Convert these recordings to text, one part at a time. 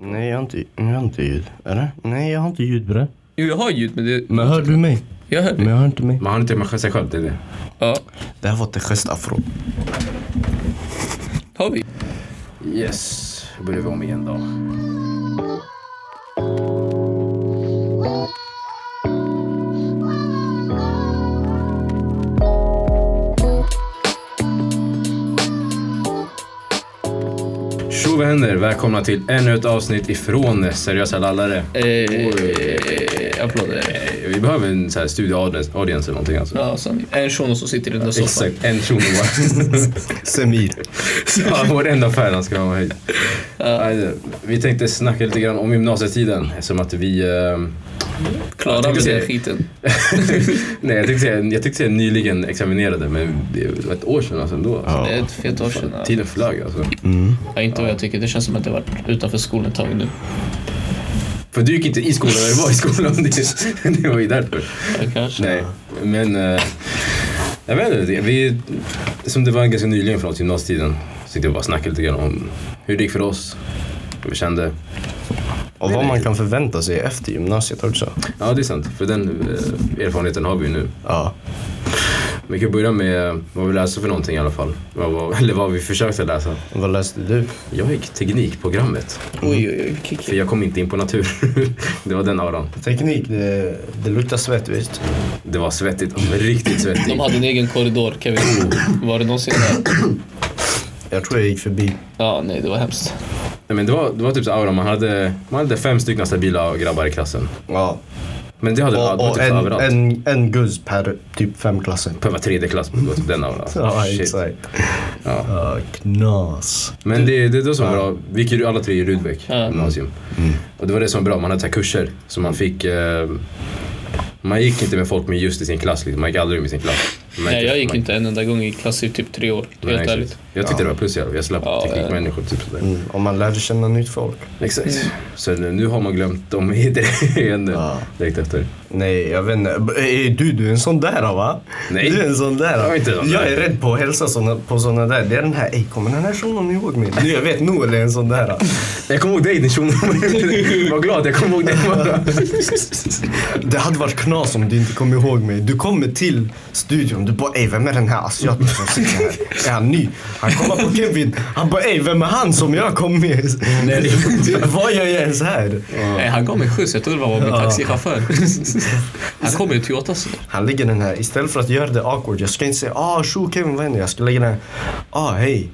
Nej, jag har inte, jag har inte ljud. Eller? Nej, jag har inte ljud bre. Jo, jag har ljud men det... Men hör du mig? Jag hör Men det. jag hör inte mig. Man har inte med sig själv, det är det. Ja, Det här var ett gestafro. har vi. Yes, då börjar vi om igen då. Tjo vad händer? Välkomna till ännu ett avsnitt ifrån Seriösa lallare. Eh, applåder. Eh, Vi behöver en så här studioaudience audience eller någonting alltså. Ja, sanning. En shuno som sitter i den där soffan. Exakt, en shuno bara. Semir. Ja, vår enda fan ska vara hit. Nej, Vi tänkte snacka lite grann om gymnasietiden som att vi... Eh, Jag vi tänkte den skiten? nej, jag tänkte, säga, jag tänkte säga nyligen examinerade men det var ett år sedan alltså ändå. Alltså. Det är ett fet år sedan. ja. Tiden flög alltså. Ja, inte vad jag tycker. Det känns som att jag varit utanför skolan ett tag nu. För du gick inte i skolan när du var i skolan. Det, det var ju därför. Ja, kanske. Nej, men... eh, jag vet inte, vi, som det var ganska nyligen oss gymnasietiden så tänkte jag bara snacka lite grann om hur det gick för oss. Hur vi kände. Och vad man kan förvänta sig efter gymnasiet också. Ja, det är sant. För den eh, erfarenheten har vi ju nu. Ja. Vi kan börja med vad vi läste för någonting i alla fall. Vad, vad, eller vad vi försökte läsa. Vad läste du? Jag gick teknikprogrammet. Oj, oj, oj. Kick. För jag kom inte in på natur. det var den auran. Teknik, det, det luktar svett visst? Det var svettigt. Riktigt svettigt. De hade en egen korridor, Kevin. Var det någonsin där? Jag tror jag gick förbi. Ja, nej, det var hemskt. Nej, men det, var, det var typ så aura. Man hade, man hade fem stycken stabila grabbar i klassen. Ja. Men det hade det Och, var och typ en, överallt. en, en guzz per typ fem klasser. På var tredje klass. Det var typ den auran. Ja, Shit. exakt. Ja. Ja, knas. Men det, det är då som var bra. Vi gick ju alla tre i Rudbeck Ja. gymnasium. Och det var det som var bra. Man hade så här kurser. Så man fick... Eh, man gick inte med folk med just i sin klass. Liksom. Man gick aldrig med sin klass. Nej, jag gick man, inte en enda gång i klass i typ tre år. Nej, Helt ärligt. Jag tyckte det var plus fall. Jag slapp Ja, teknikmänniskor. Typ sådär. Mm. Och man lärde känna nytt folk. Exakt. Så nu, har man glömt dem igen Ja. direkt efter. Nej, jag vet inte. B- Är du, du är en sån där va? Nej. Du är en sån där. Jag är inte sån jag där. är rädd på att hälsa såna, på såna där. Det är den här, ey kommer den här shunon ihåg mig? Nu, jag vet Noel är en sån där. Jag kommer ihåg dig din shuno. Var glad jag kommer ihåg dig. Det hade varit knas om du inte kom ihåg mig. Du kommer till studion, du bara ey vem är den här asiaten som sitter här? Är han ny? Han kommer på Kevin, han bara ey vem är han som jag kom med? Vad gör jag ens här? Nej, han gav mig skjuts. Jag trodde det var min taxichaufför. Han kom i en Toyota. så. Han lägger den här, istället för att göra det awkward, jag ska inte säga ah tjo Kevin vad händer? Jag ska lägga den här, ah hej.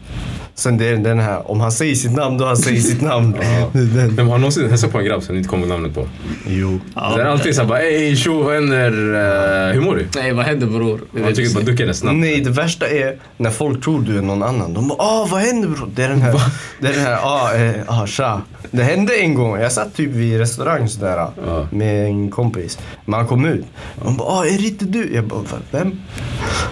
Sen det är den här, om han säger sitt namn då han säger sitt namn. Men har du någonsin hälsat på en grabb som du inte kommer namnet på? jo. det är alltid såhär bara ey tjo vad händer? Eh, hur mår du? Nej, vad händer bror? Man tycker bara det snabbt. Nej, det värsta är när folk tror du är någon annan. De bara ah vad händer bror? Det är den här, det är den här, ah, eh, ah tja. Det hände en gång, jag satt typ vid restaurang sådär Ja. med en kompis. Man kom ut. Man bara ah är det inte du? Jag bara "Va, vem?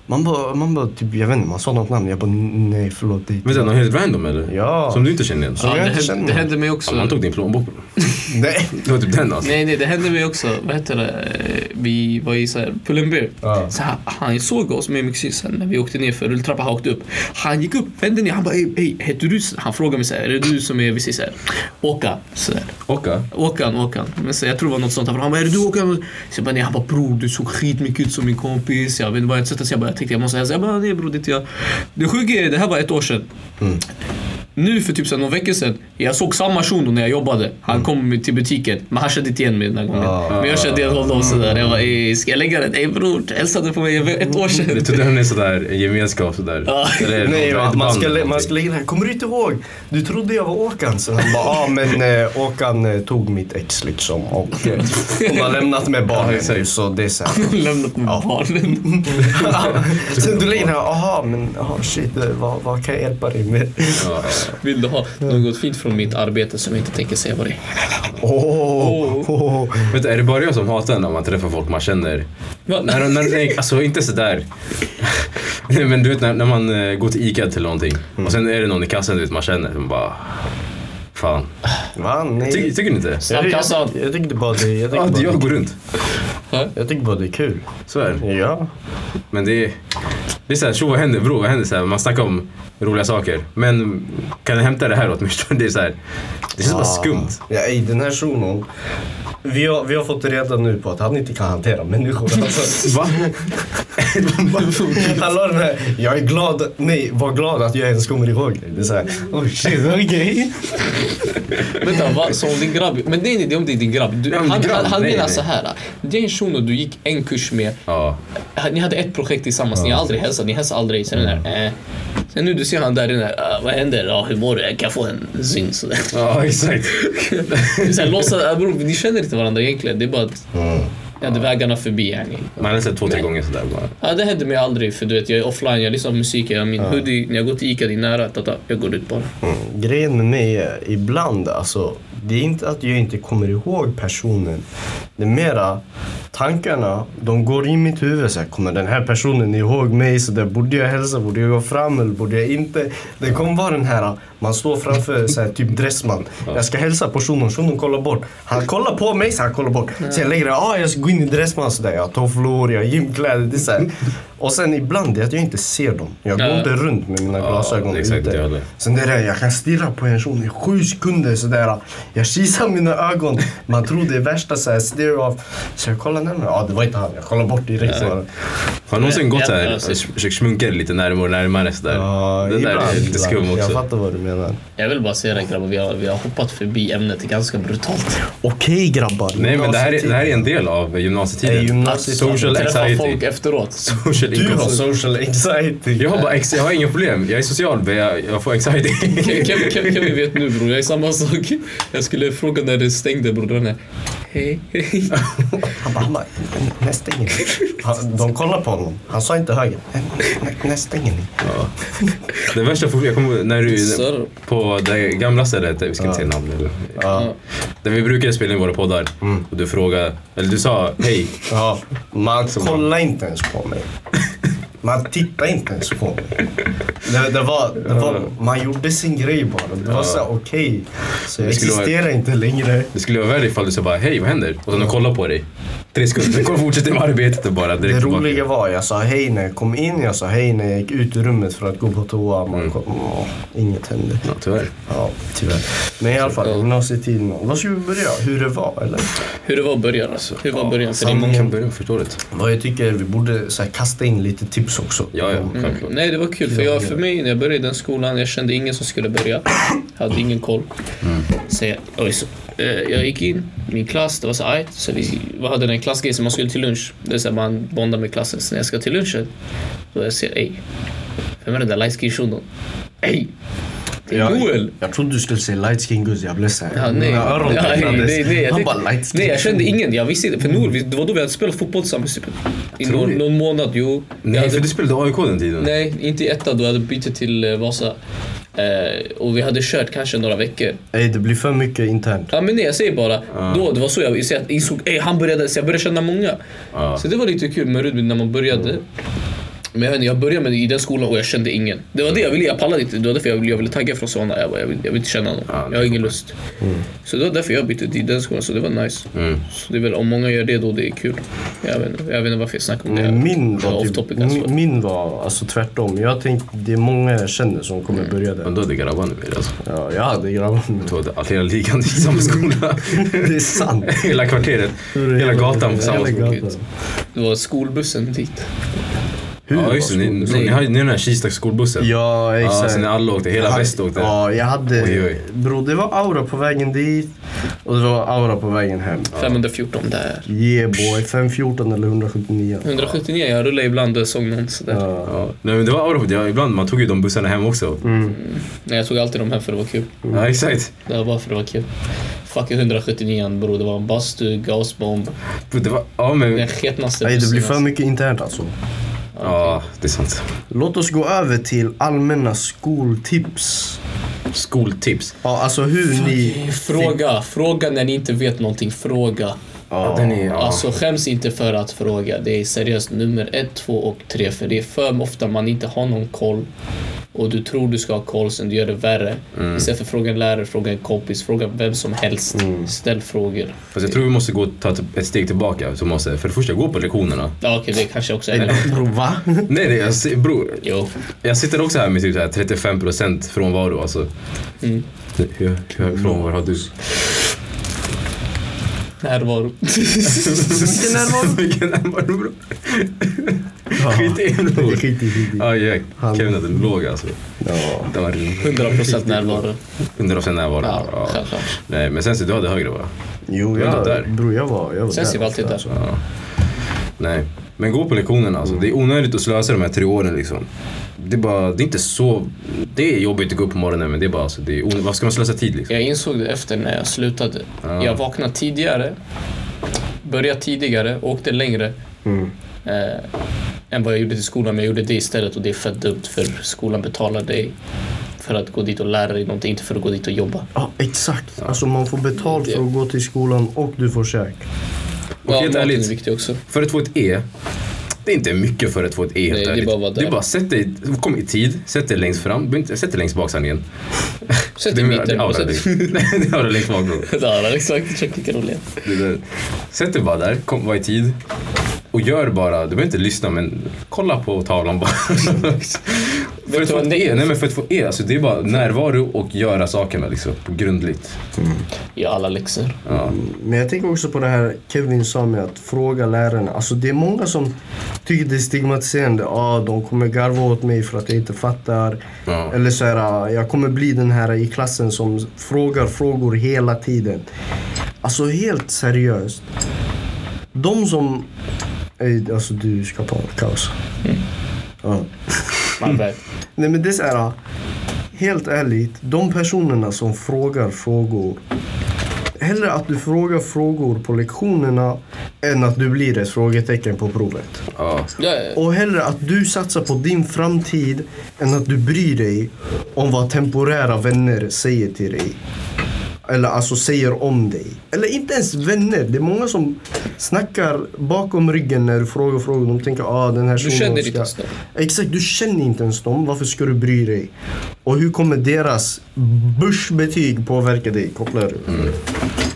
Man bara, man bara typ, jag vet inte, man sa något namn. Jag bara nej förlåt. Det är inte är något helt random eller? Ja. Som du inte känner igen? Ja, det, hände, det hände mig också. Ja, man tog din plånbok. Nej. Det var typ den alltså. Nej, nej, det hände mig också. Vad heter det? Eh, Vi var i så här Pull&Bear. Ja. Så här, han såg oss med min kusin sen när vi åkte ner för rulltrappan. Han åkte upp. Han gick upp, vände ner. Han bara, ey, heter du? Han frågade mig så här, är det du som är, vi säger så här, Åka. Så här. Åka? Åkan, Åkan. Men så, jag tror det var något sånt. Han bara, är det du Åkan? Så jag bara, nej. Han bara, bror du såg skitmycket ut som min kompis. Jag vet inte vad jag sig. Jag, bara, jag tänkte jag måste hälsa. Jag bara, nej bror det är inte jag. Det sjuka är, det här var ett år sedan. Nu för typ så någon vecka sedan, jag såg samma shuno när jag jobbade. Han kom till butiken, men han kände inte igen mig den här gången. Ah. men jag kände igen honom sådär. Jag bara, "Ey, ska jag lägga den? Ey bror, du hälsade på mig ett år Jag sedan. trodde han är sådär en gemenskap sådär. Eller, Nej, man, ska, man ska lägga det här. Kommer du inte ihåg? Du trodde jag var Åkan. Så han bara, ja ah, men eh, Åkan eh, tog mitt ex liksom. Och eh, hon har lämnat med barnen nu så det är så här. Lämnat med barnen. Sen du lägger den här, aha men aha, shit, eh, vad, vad kan jag hjälpa dig med? Ja, Vill du ha något fint från mitt arbete som jag inte tänker säga vad det är? Oh, oh. Vet du, är det bara jag som hatar när man träffar folk man känner? Va? När, när, nej, alltså inte sådär. Men du vet när, när man eh, går till ICA till någonting och sen är det någon i kassan du vet, man känner som bara... Fan. Va? Nej. Ty, tycker ni inte? jag, jag, Snabbkassan. jag tyckte bara det, jag Ja, tyckte bara jag går runt. jag tyckte bara det är kul. Så är det. Ja. Men det är... Det är såhär, tjo vad händer bror? Vad händer? Så här, man snackar om roliga saker. Men kan du hämta det här åt mig? Det är såhär, det känns bara skumt. Ja, ey, den här shunon. Vi har, vi har fått reda nu på att han inte kan hantera människor. Alltså. Va? Han la den här, jag är glad, nej, var glad att jag ens kommer ihåg dig. Det är såhär, oh shit, okej. Vänta, vad, så om din grabb... Men det är inte om det är din grabb. Du, Ja, han, grabb, han, han nej, menar nej. så här. Det är en shuno du gick en kurs med. Ja. Ni hade ett projekt tillsammans, ni har aldrig hälsat, ni hälsar aldrig. Sen, den där, eh. Sen nu du ser han där, den där "Ah, vad händer? Ja, hur mår du? Jag kan få en syn sådär. Ja, exakt. så här, låtsas, ah, bror, ni känner inte varandra egentligen. Det är bara att jag hade vägarna förbi. Yani. Man har sett två, tre gånger sådär bara. Ja, det händer mig aldrig för du vet, jag är offline, jag lyssnar på musik, jag har min hoodie, när jag går till Ica, det är nära, tata, jag går ut bara. Mm. Grejen med mig är ibland, alltså, det är inte att jag inte kommer ihåg personen. Det är mera tankarna, de går in i mitt huvud. Så här, kommer den här personen ihåg mig? Så där, borde jag hälsa? Borde jag gå fram eller borde jag inte? Det kommer vara den här, man står framför så här, typ Dressman. Jag ska hälsa på shunon, shunon kollar bort. Han kollar på mig så han kollar bort. Så jag lägger det, ah, jag ska gå in i Dressman sådär. Jag har tofflor, jag har gymkläder. Det är så här. Och sen ibland det är att jag inte ser dem. Jag går Ja. inte runt med mina glasögon exakt, ute. jag. Sen det där, jag kan stirra på en person i sju sekunder sådär. Jag kisar mina ögon. Man tror det är värsta såhär stare off. Så jag kollar närmare. Ja, det var inte han. Jag kollar bort direkt. bara. Har någonsin gått Ja, såhär och försökt sminka dig lite närmare och närmare sådär? Ja, det där ibland, är lite skum Jag också. fattar vad du menar. Jag vill bara säga det grabbar, vi har, vi har hoppat förbi ämnet ganska brutalt. Okej grabbar. Nej men det här, är, det här är en del av Är gymnasietiden. gymnasietiden. Social Träffa anxiety. folk efteråt. Social Du har social anxiety. Jag har bara ex- jag har inga problem. Jag är social men jag, jag får anxiety. Kevin vet nu bror, jag är samma sak. Jag skulle fråga när det stängde bror. Hej, hej. Han bara, han bara, ni? Han- De kollar på honom. Han sa inte höger. "När- När stänger ni? Ja. Det värsta, jag kommer när du på det gamla stället, vi ska inte säga namn eller, Ja. där vi brukade spela in våra poddar och du frågade, eller du sa hej. Ja, man kollar inte ens på mig. Man tittar inte ens på mig. Det, det var, det var, man gjorde sin grej bara. Det var så okej. Så jag skulle vara- existerar inte längre. Det skulle vara värre ifall du sa bara hej vad händer? Och sen de kollar på dig. Tre sekunder, sen kommer fortsätta med arbetet och bara Det direkt tillbaka. roliga var, jag sa hej när jag kom in, jag sa hej när jag gick ut ur rummet för att gå på toa. Man kom, åh, inget hände. Ja, tyvärr. Ja, tyvärr. Men i alla fall, gymnasietiden. Vad ska vi börja? Hur det var, eller? Hur det var i början alltså. Hur var början för dig? Man kan börja förstå det. Vad jag tycker, vi borde så här, kasta in lite tips också. Ja, ja, Om- självklart. Nej, det var kul. För jag, för mig, när jag började i den skolan, jag kände ingen som skulle börja. Jag hade ingen koll. Så jag, oj, så, jag gick in, min klass, det var så ajt. Så vi vi hade en klassgrej som man skulle till lunch. Det är så här, man bondar med klassen. Så när jag ska till lunchen, då jag ser, ej. Vem är den där light shunon? Ej! Det är Jag, Joel! jag trodde du skulle säga light skin guzz, jag blev såhär. Ja, nej. Mina öron Ja, nej, nej, nej, jag Han tänkte- bara light skin. Nej, jag kände ingen. Jag visste inte. För Nour, vi- det var då vi hade spelat fotboll tillsammans. Typ. I någon, någon månad, jo. Jag Nej, hade- för du spelade AIK den tiden. Nej, inte i ettan då. Jag hade bytt till eh, Vasa. Eh, och vi hade kört kanske några veckor. Ey, det blir för mycket internt. Ja men nej, jag säger bara. Då, det var så jag insåg, ey, han började, så jag började känna många. Ja. Så det var lite kul med Rudby när man började. Men jag, inte, jag började med det i den skolan och jag kände ingen. Det var det jag ville, jag pallade inte. Det var därför jag ville, jag ville tagga från sådana. Jag, bara, jag, vill, jag vill inte känna någon. Ja, jag har ingen lust. Så det var därför jag bytte till den skolan, så det var nice. Mm. Så det är väl, om många gör det då, det är kul. Jag vet inte, jag vet inte varför jag snackar om det. Men min var typ, topic alltså. min, min var alltså tvärtom. Jag tänkte, det är många jag känner som kommer Mm. börja Men där. då hade grabbarna med alltså. Ja, jag hade grabbar Du hade hela ligan i samma skola. Det är sant. hela kvarteret. Hela gatan på samma skola. Det var skolbussen dit. Hur Ja just det, ni, så, ni har den här Kista skolbussen. Ja, Ja, exakt. så ni alla åkte, hela hade- väst åkte. Ja, jag hade... Oj, oj. Bro, det var aura på vägen dit och det var aura på vägen hem. 514 där. Yeah boy, 514 eller 179. 179, jag rullar ibland och såg någon sådär. Ja. Ja. Nej men det var Aura, ja, ibland man tog ju de bussarna hem också. Mm. Nej, jag tog alltid dem hem för det var kul. Ja exakt. Det var bara för det var kul. Fucking 179 bror, det var en bastu, gasbomb. Det var, ja men, Den sketnaste Nej, det bussen, blir för alltså. mycket internt alltså. Ja det är sant. Låt oss gå över till allmänna skoltips. Skoltips. Ja, alltså hur ni... Fråga, fråga när ni inte vet någonting, fråga. Ja, den är... Ja. Alltså skäms inte för att fråga. Det är seriöst nummer ett, två och tre. För det är för ofta man inte har någon koll. Och du tror du ska ha koll, sen du gör det värre. Mm. Istället för att fråga en lärare, fråga en kompis, fråga vem som helst. Ställ frågor. Fast jag tror vi måste gå ta ett- steg tillbaka. Så måste, för det första, gå på lektionerna. Ja okej, det kanske också är Bro, va? Nej, nej, jag, bror. Jo. Jag sitter också här med typ så här 35% frånvaro. Alltså. Mm. Hur, hur hög frånvaro har du? Närvaro. Vilken närvaro? Vilken närvaro bror? Ja. Skit i bror. Skit i, skit i. Ja, ja. Han- Kevin hade låg alltså. Ja. Det var 100% närvaro. 100% närvaro. Ja, Ja. självklart. Nej, men sen så du hade högre va? Jo, var jag, där. bror jag var, jag var Sen ser vi alltid där. alltså. Ja. Nej. Men gå på lektionerna alltså. Det är onödigt att slösa de här tre åren liksom. Det är bara, det är inte så... Det är jobbigt att gå upp på morgonen men det är bara alltså, det är. Varför ska man slösa tid liksom? Jag insåg det efter när jag slutade. Ja. Jag vaknade tidigare, började tidigare, åkte längre Mm. eh, än vad jag gjorde till skolan. Men jag gjorde det istället och det är fett dumt för skolan betalar dig för att gå dit och lära dig någonting, inte för att gå dit och jobba. Ja, exakt. Alltså man får betalt för att gå till skolan och du får käk. Och helt maten ärligt, är viktig också. För att få ett E, det är inte mycket för att få ett E helt Nej, det är bara att vara där. det är bara sätt dig, kom i tid, sätt dig längst fram, sätt dig längst bak sanningen. Sätt dig i Det är mitten. aura Sätt- det är aura längst bak bror. Ja, exakt. Check vilken rolig. Det där. Sätt dig bara där, kom, var i tid. Och gör bara, du behöver inte lyssna men kolla på tavlan bara. för, att få ett det E, är? nej men för att få E, alltså det är bara närvaro och göra sakerna liksom, på grundligt. I alla läxor. Ja. Men jag tänker också på det här Kevin sa med att fråga lärarna. Alltså det är många som tycker det är stigmatiserande. Ah, de kommer garva åt mig för att jag inte fattar. Ja. Eller så här, jag kommer bli den här i klassen som frågar frågor hela tiden. Alltså helt seriöst. De som... Alltså du ska ta kaos. Ja. Man vet. Nej men det är så här, helt ärligt, de personerna som frågar frågor. Hellre att du frågar frågor på lektionerna än att du blir ett frågetecken på provet. Ja. Ja, ja. Och hellre att du satsar på din framtid än att du bryr dig om vad temporära vänner säger till dig. Eller alltså säger om dig. Eller inte ens vänner. Det är många som snackar bakom ryggen när du frågar frågor. De tänker ah den här Du känner ska- inte ens dem. Exakt, du känner inte ens dem. Varför ska du bry dig? Och hur kommer deras börsbetyg påverka dig? Kopplar? Mm.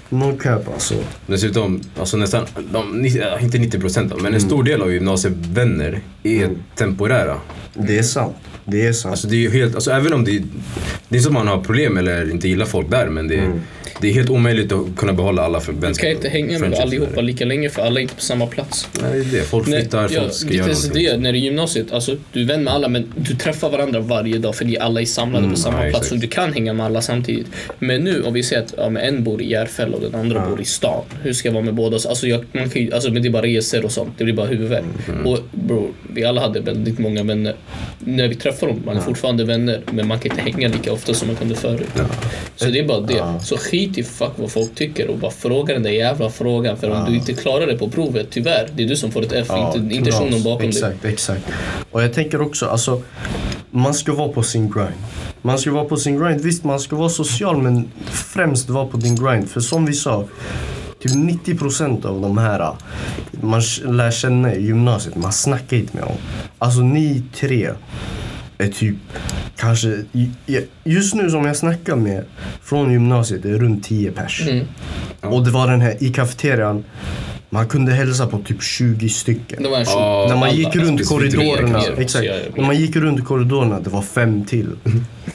No cap alltså. Dessutom, alltså nästan, de, inte 90 procent men en stor del av gymnasievänner är temporära. Det är sant. Det är sant. Alltså det är ju helt, alltså även om det, det är att man har problem eller inte gillar folk där men det, det är helt omöjligt att kunna behålla alla för Du kan inte hänga med allihopa lika länge för alla är inte på samma plats. Nej, det är det. Folk Nej, flyttar, ja, folk ska det göra någonting. det, när det är gymnasiet, alltså, du är vän med alla men du träffar varandra varje dag för alla är samlade på samma ja, plats exakt. så du kan hänga med alla samtidigt. Men nu om vi säger att ja, en bor i Järfälla och den andra bor i stan. Hur ska jag vara med båda? Alltså, jag, man kan ju, alltså, men det är bara resor och sånt, det blir bara huvudvärk. Mm. Och bro, vi alla hade väldigt många vänner. När vi träffar dem, man är fortfarande vänner men man kan inte hänga lika ofta som man kunde förut. Så det är bara det. Så skit i fuck vad folk tycker och bara fråga den där jävla frågan. För om du inte klarar det på provet, tyvärr, det är du som får ett F, inte, inte knas. shunon bakom dig. Exakt, exakt. Och jag tänker också, alltså man ska vara på sin grind. Man ska vara på sin grind. Visst, man ska vara social men främst vara på din grind. För som vi sa, typ 90% av de här man lär känna i gymnasiet, man snackar inte med dem. Alltså ni tre är typ kanske, just nu som jag snackar med från gymnasiet, det är runt 10 pers. Mm. Och det var den här i kafeterian, man kunde hälsa på typ 20 stycken. Ja, När man alla- gick runt korridorerna, exakt. är När man gick runt korridorerna, det var fem till.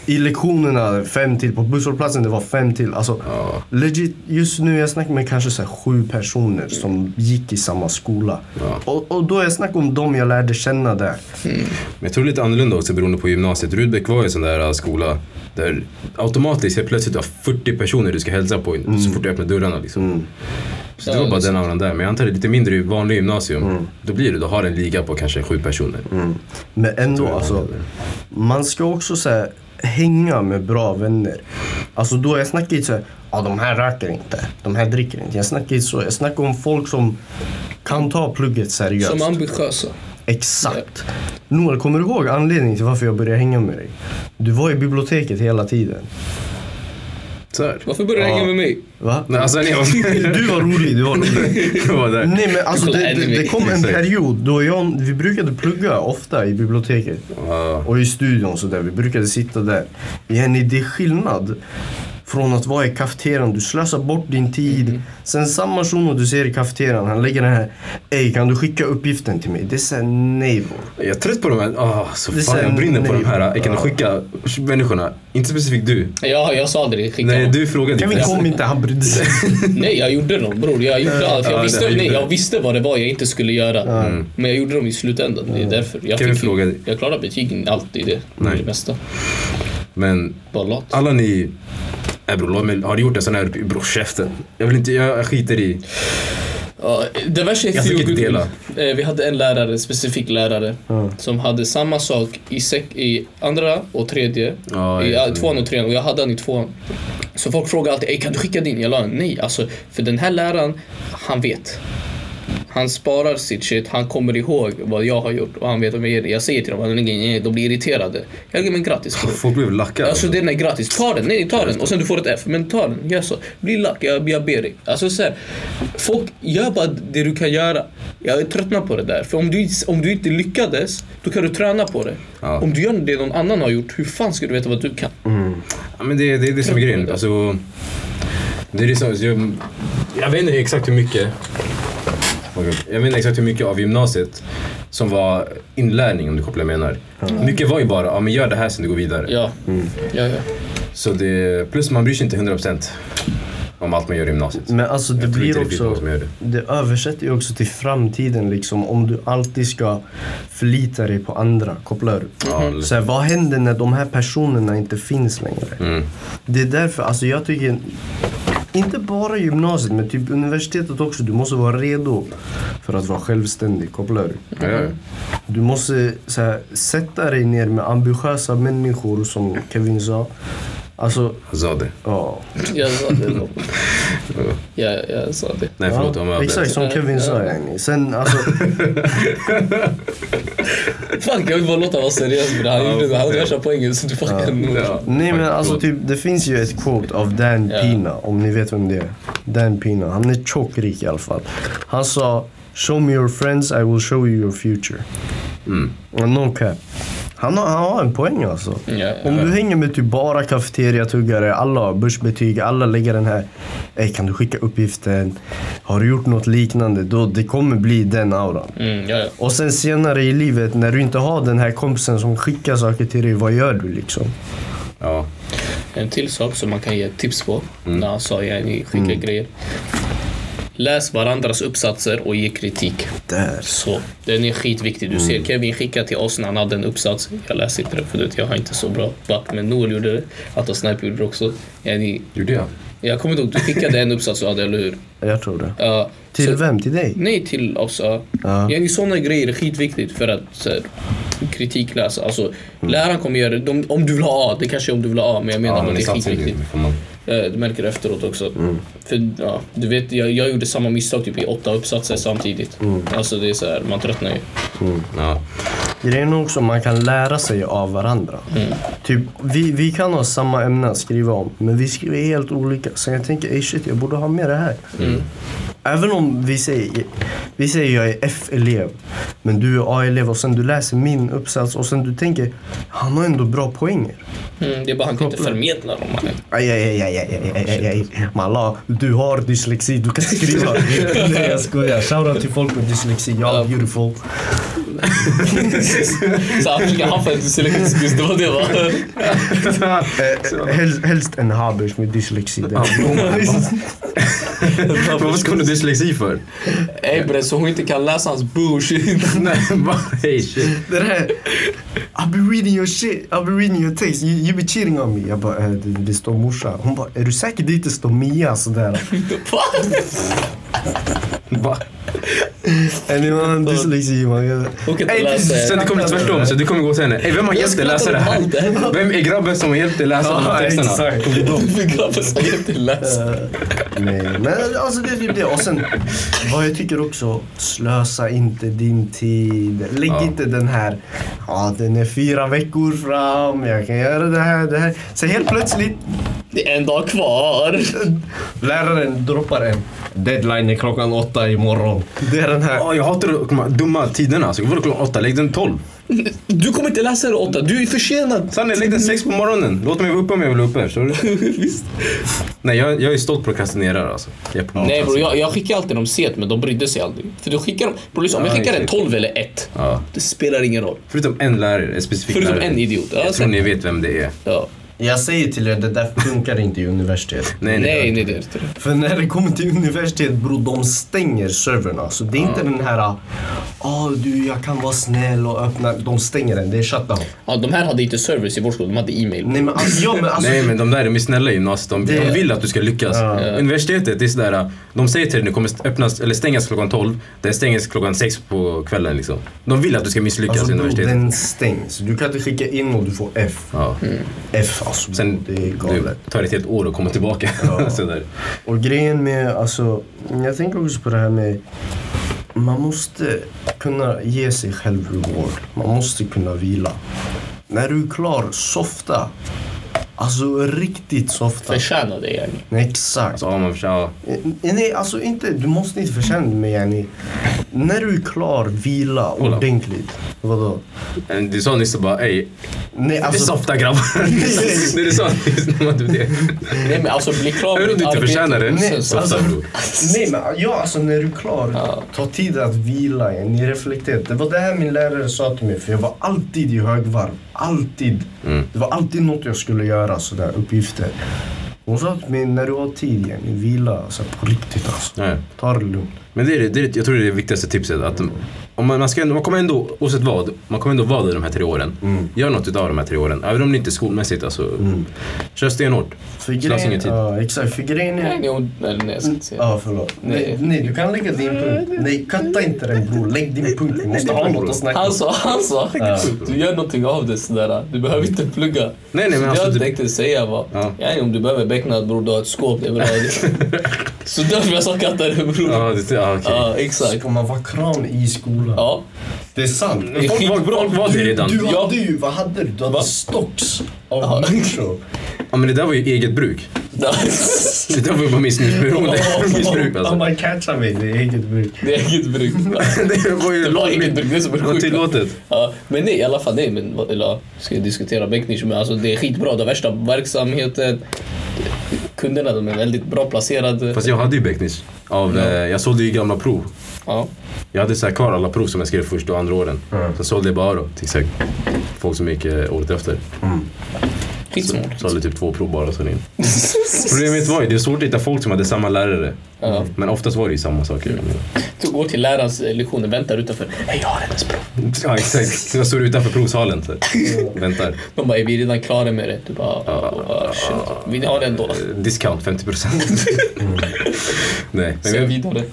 I lektionerna, fem till. På busshållplatsen, det var fem till. Alltså, Ja. legit, just nu jag snackar med kanske så här sju personer som gick i samma skola. Ja. Och, och då jag snackar om dem jag lärde känna där. Men jag tror det är lite annorlunda också beroende på gymnasiet. Rudbeck var ju en sån där äh, skola där automatiskt helt plötsligt du har 40 personer du ska hälsa på så fort du öppnar dörrarna. Liksom. Så det var bara den auran där. Men jag antar det är lite mindre i vanlig gymnasium. Då blir det, då har en liga på kanske sju personer. Men ändå alltså, man ska också så här, hänga med bra vänner. Alltså då jag snackar inte så här, ja de här röker inte, de här dricker inte. Jag snackar inte så, jag snackar om folk som kan ta plugget seriöst. Som ambitiösa. Exakt. Noel, kommer du ihåg anledningen till varför jag började hänga med dig? Du var i biblioteket hela tiden. Varför börjar du hänga med mig? Va? Nej, alltså, nej, Du var rolig, du var rolig. jag var där. Nej men alltså det, det, det kom en period då jag, vi brukade plugga ofta i biblioteket. Och i studion så där. vi brukade sitta där. Jenny, det är skillnad från att vara i kafeterian. Du slösar bort din tid. Sen samma shuno du ser i kafeterian, han lägger den här Ey, kan du skicka uppgiften till mig? Det är såhär, nej bror. Jag är trött på de här. Ah, så Det fan, jag brinner på de här. Jag kan Ja. skicka människorna. Inte specifikt du. Ja, jag sa det. Skicka Nej, du frågade Kevin inte. kom inte, han brydde sig. Nej, jag gjorde dem bror. Jag gjorde allt. Ja, Jag det visste, nej, jag visste vad det var jag inte skulle göra. Men jag gjorde dem i slutändan. Det är därför. Jag, Kevin fick, frågade. jag klarade betygen alltid det. Nej. Det mesta. Men alla ni... Nej bror, låt mig- har du gjort en sån här bror käften? Jag vill inte, jag skiter i. Ja, det värsta är Jag inte dela. Eh, Vi hade en lärare, en specifik lärare, som hade samma sak i, sek- i andra och tredje. Ja, I jag- ja, tvåan och trean och jag hade den i tvåan. Så folk frågade alltid, "Ey, kan du skicka din? Jag la nej, alltså för den här läraren, han vet. Han sparar sitt shit, han kommer ihåg vad jag har gjort och han vet om jag ger. Jag säger till dem, "Nej, nej, de blir irriterade. Jag säger, men gratis bror. Folk blev lackade. Alltså den är gratis, ta den, nej ta den och sen du får ett F. Men ta den, gör så. Bli lack, jag, jag ber dig. Alltså så här, folk, gör bara det du kan göra. Jag är tröttnat på det där. För om du, om du inte lyckades, då kan du träna på det. Ja. Om du gör det någon annan har gjort, hur fan ska du veta vad du kan? Ja, men det, det är det som är grejen. Alltså, det är det som, jag, jag vet inte exakt hur mycket jag vet inte exakt hur mycket av gymnasiet som var inlärning om du kopplar jag menar. Mycket var ju bara, ja men gör det här sen du går vidare. Ja, ja, ja. Så det, plus man bryr sig inte 100% om allt man gör i gymnasiet. Men alltså det blir också, det. det översätter ju också till framtiden liksom. Om du alltid ska förlita dig på andra, kopplar du? Eller- Så här, vad händer när de här personerna inte finns längre? Mm. Det är därför, alltså jag tycker inte bara gymnasiet men typ universitetet också. Du måste vara redo för att vara självständig, kopplar du? Ja, ja. Du måste så här, sätta dig ner med ambitiösa människor som Kevin sa. Alltså, Jag sa det. ja. Jag sa det då. Ja, jag sa det. Nej förlåt, om jag Exakt som Kevin sa. Sen alltså, Fan, kan vi bara låta vara seriös med det? Han gjorde det. Han värsta poängen så du nog. Ja. nej men alltså typ, det finns ju ett quote av Dan Ja. Pina, om ni vet vem det är. Dan Pina, han är tjockrik i alla fall. Han sa Show me your friends, I will show you your future. Mm. No cap. Han har, han har en poäng alltså. Ja. Om du hänger med typ bara kafeteriatuggare, alla har börsbetyg, alla lägger den här Ey, kan du skicka uppgiften? Har du gjort något liknande? Då det kommer bli den auran. Mm, ja, ja. Och sen senare i livet när du inte har den här kompisen som skickar saker till dig, vad gör du liksom? Ja. En till sak som man kan ge tips på när han sa ni skickar grejer. Läs varandras uppsatser och ge kritik. Där. Så, den är skitviktig. Du ser Kevin skicka till oss när han hade en uppsats. Jag läste inte det för det, jag har inte så bra back. Men Noel gjorde det. Atta Snipe gjorde det också. Ja, ni, Gjorde jag? jag kommer inte ihåg, du skickade en uppsats du hade, eller hur? Jag tror det. Ja, Till så- vem? Till dig? Nej, till oss. Ja. Ja. Ja. sådana grejer är skitviktigt för att så här, kritikläsa. Alltså, Läraren kommer göra det. De, om du vill ha A, det kanske är om du vill ha A, men jag menar Ja, att men det är skitviktigt. Eh, Du märker det efteråt också. För, ja, du vet, jag, jag gjorde samma misstag typ i åtta uppsatser samtidigt. Alltså det är så här, man tröttnar ju. Ja. Grejen är också man kan lära sig av varandra. Typ, vi, vi kan ha samma ämne att skriva om, men vi skriver helt olika. Så jag tänker, ey shit, jag borde ha med det här. Även om vi säger, vi säger jag är F-elev, men du är A-elev och sen du läser min uppsats och sen du tänker, han har ändå bra poänger. Mm, det är bara han kan inte förmedla dem. Aj, aj, aj, aj, aj, aj, aj, aj. Malla, du har dyslexi, du kan skriva. Nej jag skojar. Shoutout till folk med dyslexi, y'all are beautiful. Så han försöker haffa en dyslektisk, det var det va? Eh, helst, en habers med dyslexi. Vad ska du ha dyslexi för? Ey bre, så hon inte kan läsa hans bullshit. Nej, bara hey shit. Det här, I've been reading your shit, I've been reading your text, you, you be cheating on me. Jag bara, eh, det, det står morsa. Hon bara, är du säker det inte står Mia sådär? Va? Är ni någon dyslexi man? Inte Ey, läsa. Sen det kommer tvärtom, så du kommer gå till henne. Ey, vem har hjälpt dig läsa det här? Vem är grabben som har hjälpt dig läsa de här texterna? exakt. För grabben som inte läst. Nej, men alltså det är typ det. Och sen vad jag tycker också, slösa inte din tid. Lägg Ja. inte den här, ja den är fyra veckor fram, jag kan göra det här, det här. Så helt plötsligt, Det är en dag kvar. läraren droppar en deadline är klockan åtta imorgon. Det är den här. Ja, jag hatar de här dumma tiderna. Alltså, vadå klockan åtta? Lägg den tolv. Du kommer inte läsa det åtta, du är försenad. Sanne, lägg den sex på morgonen. Låt mig vara uppe om jag vill vara uppe. Förstår du? Visst. Nej, jag, jag är stolt prokrastinerare alltså. Jag är på Nej bror, jag, jag skickar alltid dem sent men de brydde sig aldrig. För du skickar dem, bror lyssna, om jag Ja, skickar en exakt. 12 eller 1, Ja. det spelar ingen roll. Förutom en lärare, en specifik Förutom lärare. en idiot. Ja, Jag tror ni vet vem det är. Ja. Jag säger till er, det där funkar inte i universitet. Nej, Nej, nej det är inte det. För när det kommer till universitet bro, de stänger servrarna. Så det är inte den här, ah du jag kan vara snäll och öppna. De stänger den, det är shutdown. Ja, de här hade inte service i vår skola, de hade e-mail. Nej men alltså, ja, men alltså Nej men de där är snälla i gymnasiet. De, Det- de vill att du ska lyckas. Ja. Universitetet det är sådär, de säger till dig att det kommer öppnas, eller stängas klockan 12. Det stängs klockan 6 på kvällen liksom. De vill att du ska misslyckas Alltså i universitetet. den stängs. Du kan inte skicka in och du får F. Ja. F alltså. Sen det är du galet. tar ett helt år att komma tillbaka. Ja. sådär. Och grejen med, alltså, jag tänker också på det här med man måste kunna ge sig själv reward. Man måste kunna vila. När du är klar, softa. Alltså riktigt softa. Förtjänar det yani. Nej, Exakt. Ja, man, ja. Eh, Nej, alltså inte, du måste inte förtjäna det men yani, när du är klar, vila Kolla. ordentligt. Vadå? Du sa nyss så bara, ey, Nej, det är alltså, softa grabbar. det du sa nyss. det. Nej men alltså bli klar om ditt du inte arbete. förtjänar det. Nej, så- alltså, nej men ja, alltså när du är klar, Ja. ta tid att vila, ni reflekterar. Det var det här min lärare sa till mig, för jag var alltid i högvarv. Alltid. Mm. Det var alltid något jag skulle göra, sådär uppgifter. Hon sa till mig, när du har tid, yani, vila alltså, på riktigt alltså. Ja. Ta det lugnt. Men det är, det- det är, jag tror det är det viktigaste tipset. Att om man, man, ska, ändå- man kommer ändå, oavsett vad, man kommer ändå vara där de här tre åren. Mm. Gör något utav de här tre åren. Även om det inte är skolmässigt. Alltså, Kör stenhårt. Slösa ingen tid. ja, exakt, för grejen är... Nej, nej, hon- nej, nej, jag ska inte säga. Ja, förlåt. Nej. Nej. nej, du kan lägga din punkt. Nej, katta inte den bror. Lägg din punkt. Vi måste ha något att snacka Han om. sa, han sa, du gör någonting av det sådär. Du behöver inte plugga. Nej, nej, men så alltså, jag du- tänkte säga var, Ja. ja. om du behöver becknad bror, du har ett skåp, det är bra. så därför jag sa katta det bror. Ja, det, ja, okej. Ja, exakt. Ska man vara kran i skolan? Ja. Det är sant. Folk, folk, folk var det redan. Du Ja. hade ju, vad hade du? Du hade stocks av Ja. människor. Ja, men det där var ju eget bruk. Det där var ju bara missbruksberoende. Missbruk alltså. man catchar mig, det är eget bruk. Det är eget bruk. Det var ju Det var eget bruk, det är så det var sjukt. tillåtet. Ja, men nej, i alla fall nej. Men, vad- eller, ska jag diskutera Becknish, men alltså det är skitbra. Det värsta verksamheten. Kunderna, de är väldigt bra placerade. Fast jag hade ju Becknish. Av, eh, jag sålde ju gamla prov. Ja. Jag hade så här kvar alla prov som jag skrev första och andra åren. Mm. Sen sålde jag bara då, till folk som gick eh, året efter. Skitsmart. Sålde typ två prov bara och sen in. Problemet var ju, det är svårt att hitta folk som hade samma lärare. Ja. Men oftast var det ju samma saker. Du går till lärarens eh, lektioner, väntar utanför. Hej, jag har hennes prov. Ja exakt. Jag står utanför provsalen så väntar. De bara, är vi redan klara med det? Du bara, ah, shit. Vill ni ha den då? Eh, Discount 50%. Nej, men vi vidare.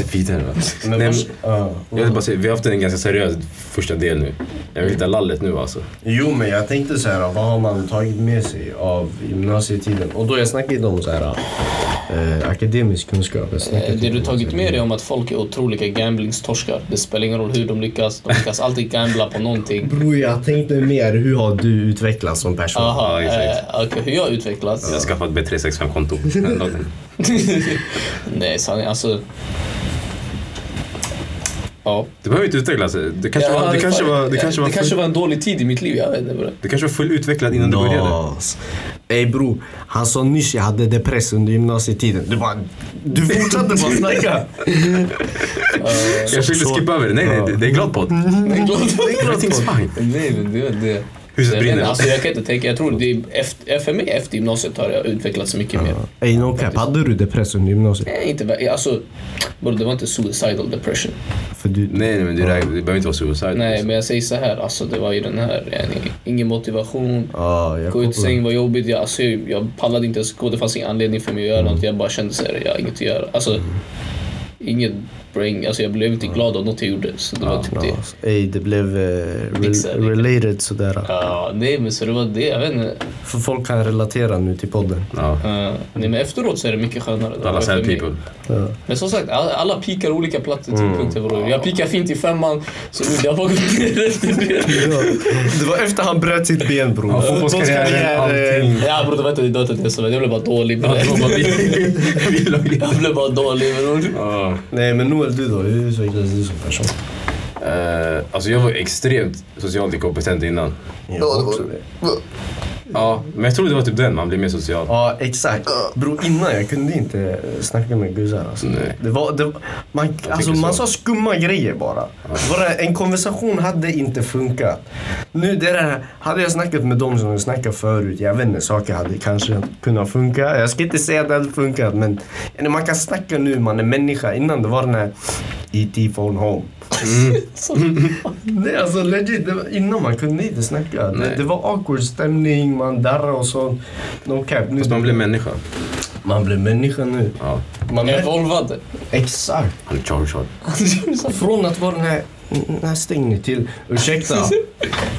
Va. Men Nej, men, ja. jag vill bara säga, vi har haft en ganska seriös första del nu. Jag vill hitta lallet nu alltså. Jo, men jag tänkte så här, vad har man tagit med sig av gymnasietiden? Och då jag snackade inte om så här, eh, akademisk kunskap. Eh, Det du tagit med dig om att folk är otroliga gamblingstorskar. Det spelar ingen roll hur de lyckas. De lyckas alltid gambla på någonting. Bror, jag tänkte mer, hur har du utvecklats som person? Aha, Ja, exakt. eh, okej, hur jag utvecklats? Jag har skaffat B365-konto. Nej, sanning, alltså... Ja. Du behöver inte utvecklas. Det kanske Ja, var, det kanske var, det ja, kanske var, det kanske var en dålig tid i mitt liv, jag vet inte. du kanske var fullutvecklad innan du började. Ey bror, han sa nyss jag hade depress under gymnasietiden. Du bara, du fortsatte bara snacka. Jag försökte skippa över det. Nej, nej, det, det är glad podd. Everything's fine. Nej, men det, det. Huset brinner. alltså, jag kan inte tänka, jag tror det är efter, för mig efter gymnasiet har jag utvecklats mycket mer. Ey no cap, hade du depress under gymnasiet? Nej, inte, alltså, bro, det var inte suicidal depression. För du... Nej, nej, men det, det behöver inte vara suicide. Nej, men jag säger så här, alltså det var ju den här, yani, ingen motivation. Ja, jag Gå ut kopplar. sängen var jobbigt, jag, alltså, jag, jag pallade inte ens gå, det fanns ingen anledning för mig att göra något. Jag bara kände så här, jag har inget att göra. Alltså, inget bring, alltså jag blev inte glad av något jag gjorde. Så det var typ det. Knas. Ey, det blev eh, re- lite. related sådär. Ja, nej men så det var det, jag vet inte. För folk kan relatera nu till podden. Ja. Uh, nej men efteråt så är det mycket skönare. Det Alla var sad people. Ja. Men som sagt, alla, alla pikar olika platser tidpunkter bror. Jag pikar fint i femman, så det ner efter det. Ja. Det var efter han bröt sitt ben bror. Ja, fotbollskarriären, allting. Ja bror det var inte det jag jag blev bara dålig. Ja, det var Jag blev bara dålig bror. Ja. Nej men Noel du då, hur utvecklades du som person? Eh, alltså jag var extremt socialt inkompetent innan. Jag också det. Ja, men jag tror det var typ den, man blir mer social. Ja exakt. Bror innan jag kunde inte snacka med guzzar alltså. Nej. Det var, det, man, alltså, man sa skumma grejer bara. bara. En konversation hade inte funkat. Nu det där, hade jag snackat med dem som jag snackat förut, jag vet inte, saker hade kanske kunnat funka. Jag ska inte säga att det hade funkat men ja, man kan snacka nu, man är människa. Innan det var den här E.T. phone home. Nej alltså legit, det var, innan man kunde inte snacka. Det, Nej. det var awkward stämning, man darrade och sånt. No cap. Nu, Fast man blir människa. man blir människa nu. Ja, Man evolvade. exakt. han är charged. Från att vara den här, när stäng ni till, ursäkta.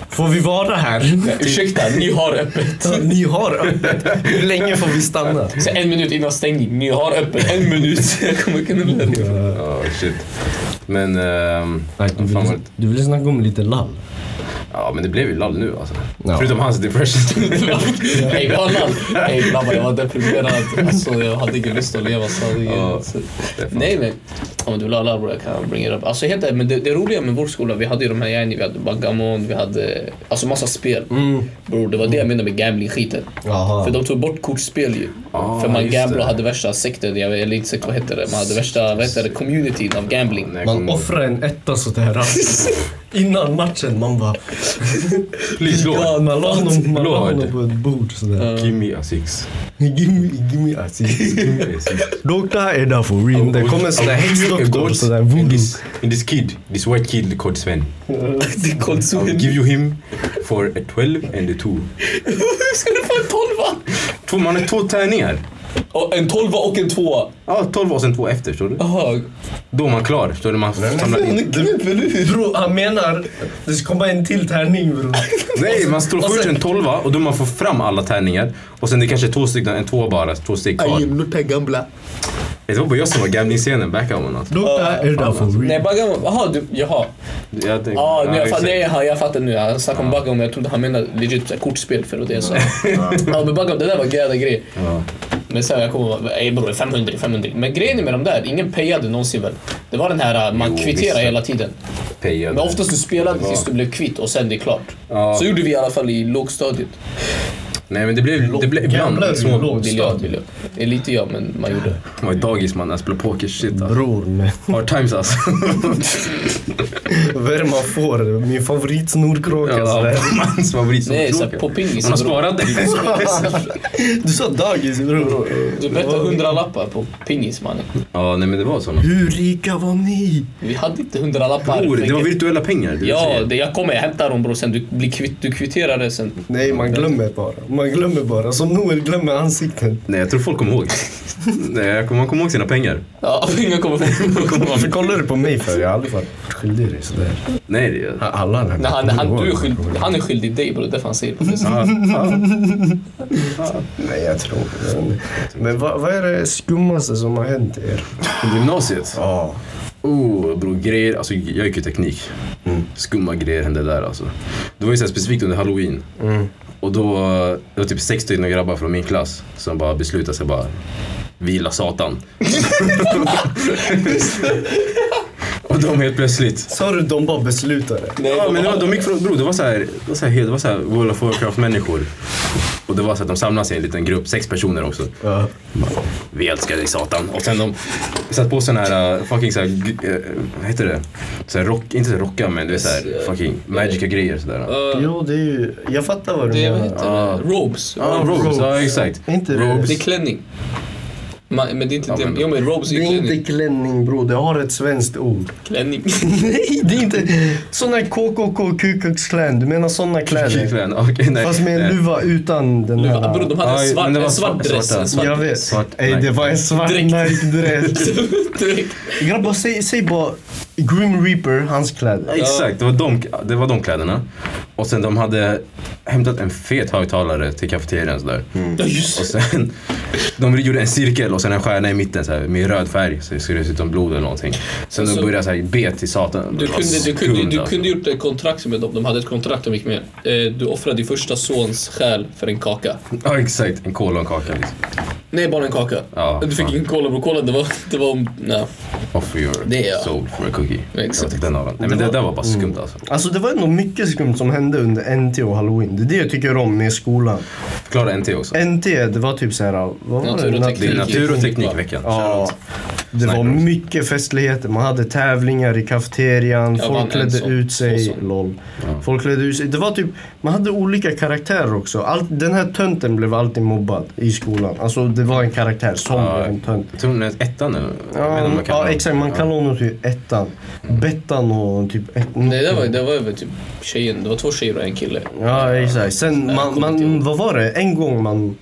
Får vi vara här? Ursäkta, ni har öppet. Ja, Ni har öppet. Hur länge får vi stanna? Så en minut innan stängning, ni har öppet. En minut. Jag kommer kunna lära Ja, shit. Men... ehm, Nej, du, vill, du ville snacka om lite lall. Ja, men det blev ju lall nu alltså. Ja. Förutom hans depression. Hej land. Hej grabbar, jag var deprimerad. Alltså jag hade ingen lust att leva. Ja, Så- det är fan- Nej men, om du vill ha alla bror jag kan bring it up. Alltså helt men det, det roliga med vår skola, vi hade ju de här yani, vi hade Bagamon, vi hade alltså massa spel. Mm. Bror det var det jag menade med gambling-skiten. För de tog bort kortspel ju. Ah, För man gamblade det. hade värsta sekten, jag eller inte sekt, vad heter det? Man hade värsta, vad heter det, communityn av gambling. Man offrar en etta sådär. Innan matchen, man bara... Please Lord. man la honom, man la honom på ett bord sådär. Uh. Give me a six. Give me, give me a six. Doktor är där för real. Det oh, oh, kommer en sån där I'll a häxdoktor sådär and this, and this kid, this white kid called Sven. Det är I'll give you him for a 12 and a 2. Hur ska du få en tolva? Två, man har två tärningar. Och en tolva och en tvåa. Ja, 12 och sen två efter, förstår du? Jaha. Då är man klar, förstår du? Man samlar in. Bro, han menar det ska komma en till tärning bro. Nej, man står Och först sen- en tolva och då man får fram alla tärningar. Och sen det är kanske två stycken, en två bara, två steg kvar. not gamla. Det var bara jag som var gambling-scenen backar man alltså. Doktor är där för Nej, real. Bagamon. Jaha, du, jaha. Jag tänkte, Ja, nu, jag, exakt. fa- nej, jag, jag fattar nu. Han snackade om Bagamon, jag trodde han menade legit så här, kortspel för det jag sa. Ja, men Bagamon, det där var grejer grej. Ja. Men sen jag kommer ej bror, 500, 500. Men grejen med de där, ingen payade någonsin väl? Det var den här, äh, man Jo, kvitterar visst. hela tiden. Pejade. Men oftast du spelade var- tills du blev kvitt och sen det är klart. Ja. Så gjorde vi i alla fall i lågstadiet. Nej men det blev, det blev ibland små... Det är lite jag, men man gjorde. Man var i dagis man, jag spelade poker, shit alltså. Bror, men Hard times alltså. vad är det man får? Min favoritsnorkråka Ja, sådär. mans favorit tråkar. på pingis. Man har sparat det. Du sa dagis bror. Du bettade 100 lappar på pingis mannen. Ja, nej men det var såna. Hur rika var ni? Vi hade inte 100 lappar. Bror, det var virtuella pengar. det Ja, det, jag kommer, jag hämtar dem bror sen. Du blir kvitt, du kvitterar det sen. Nej, man glömmer bara. Man glömmer bara. Som Noel glömmer ansikten. Nej, jag tror folk kommer ihåg. nej, jag kommer- man kommer ihåg sina pengar. Ja, pengar kommer från... Varför kollar du på mig för? Jag har aldrig varit skyldig dig sådär. Nej, det är... Alla den här Nej, han, han, du är skyldig, han är skyldig dig bror, det är fan säger på det. Nej, jag tror jag. Men vad, vad är det skummaste som har hänt er? Under gymnasiet? Ja. Oh, bror, grejer. Alltså, jag gick ju teknik. Skumma grejer hände där alltså. Det var ju så här specifikt under halloween. Mm. Och då, det var typ sex stycken grabbar från min klass som bara beslutade sig bara vila satan. och de helt plötsligt Sa du de bara beslutade? Ja, men det var, de gick från, bro, det var så här, det var så här, helt- det var så här World of Warcraft-människor. Och det var så att de samlades i en liten grupp, sex personer också. Ja. Vi älskar dig satan. Och sen de satt på sån här uh, fucking så här, g- eh, vad heter det? Så här rock, inte så här rocka men det är så här fucking magica grejer sådär. Ja, Uh, Jo, det är ju... Jag fattar vad du det vad menar. heter Ja. det? Robes. ah, robes, ja exakt. Inte robes. Det är klänning. Ma- Men det är inte... Ja, det- men- Jo men robes Det är är ju inte klänning. bro, det har ett svenskt ord. Klänning. Nej, det är inte sån här KKK Ku Klux Klan. Du menar såna kläder? Okej, nej. Fast med en luva utan den Luva. här. Bror de hade en svart, det en svart svart- dress. svarta. En svart Jag vet. Svart Ey, det var en svart. Nike-dress. Grabbar, säg, säg bara Grim Reaper, hans kläder. Exakt, det var, de, det var de kläderna. Och sen de hade hämtat en fet högtalare till kafeterian sådär. Ja just Och sen, de gjorde en cirkel och sen en stjärna i mitten så här, med röd färg så det skulle se ut som blod eller någonting. Sen Alltså, de började så här, be till satan. Du kunde, du, kunde, du alltså. kunde gjort ett kontrakt med dem. De hade ett kontrakt de gick med. Eh, Du offrade din första sons själ för en kaka. Ja exakt, en cola och en kaka liksom. Nej, bara en kaka. Ja, du fick fan. ingen cola bror. Cola det var... Det var nej. Offer your Det är- soul for a cookie. Exakt. Den av. Nej, men det där var bara skumt alltså. Alltså det var ändå mycket skumt som hände under NT och halloween. Det är det jag tycker om med skolan. Förklara NT också. NT, det var typ så här, vad var Natur det? och Det natur och teknikveckan. Ja, det var mycket festligheter. Man hade tävlingar i kafeterian. Jag Folk klädde ut sig. LOL. Folk klädde ut sig. Det var typ, man hade olika karaktärer också. Allt, den här tönten blev alltid mobbad i skolan. Alltså det var en karaktär som Ja. en tönt. Jag tror den är ettan inte Ja, ja exakt. Man kallar honom typ ettan. Bettan och typ ett, Nej, det var, det var väl typ tjejen. Det var två tjejer och en kille. Ja exakt. Sen man, man, vad var det? En gång man,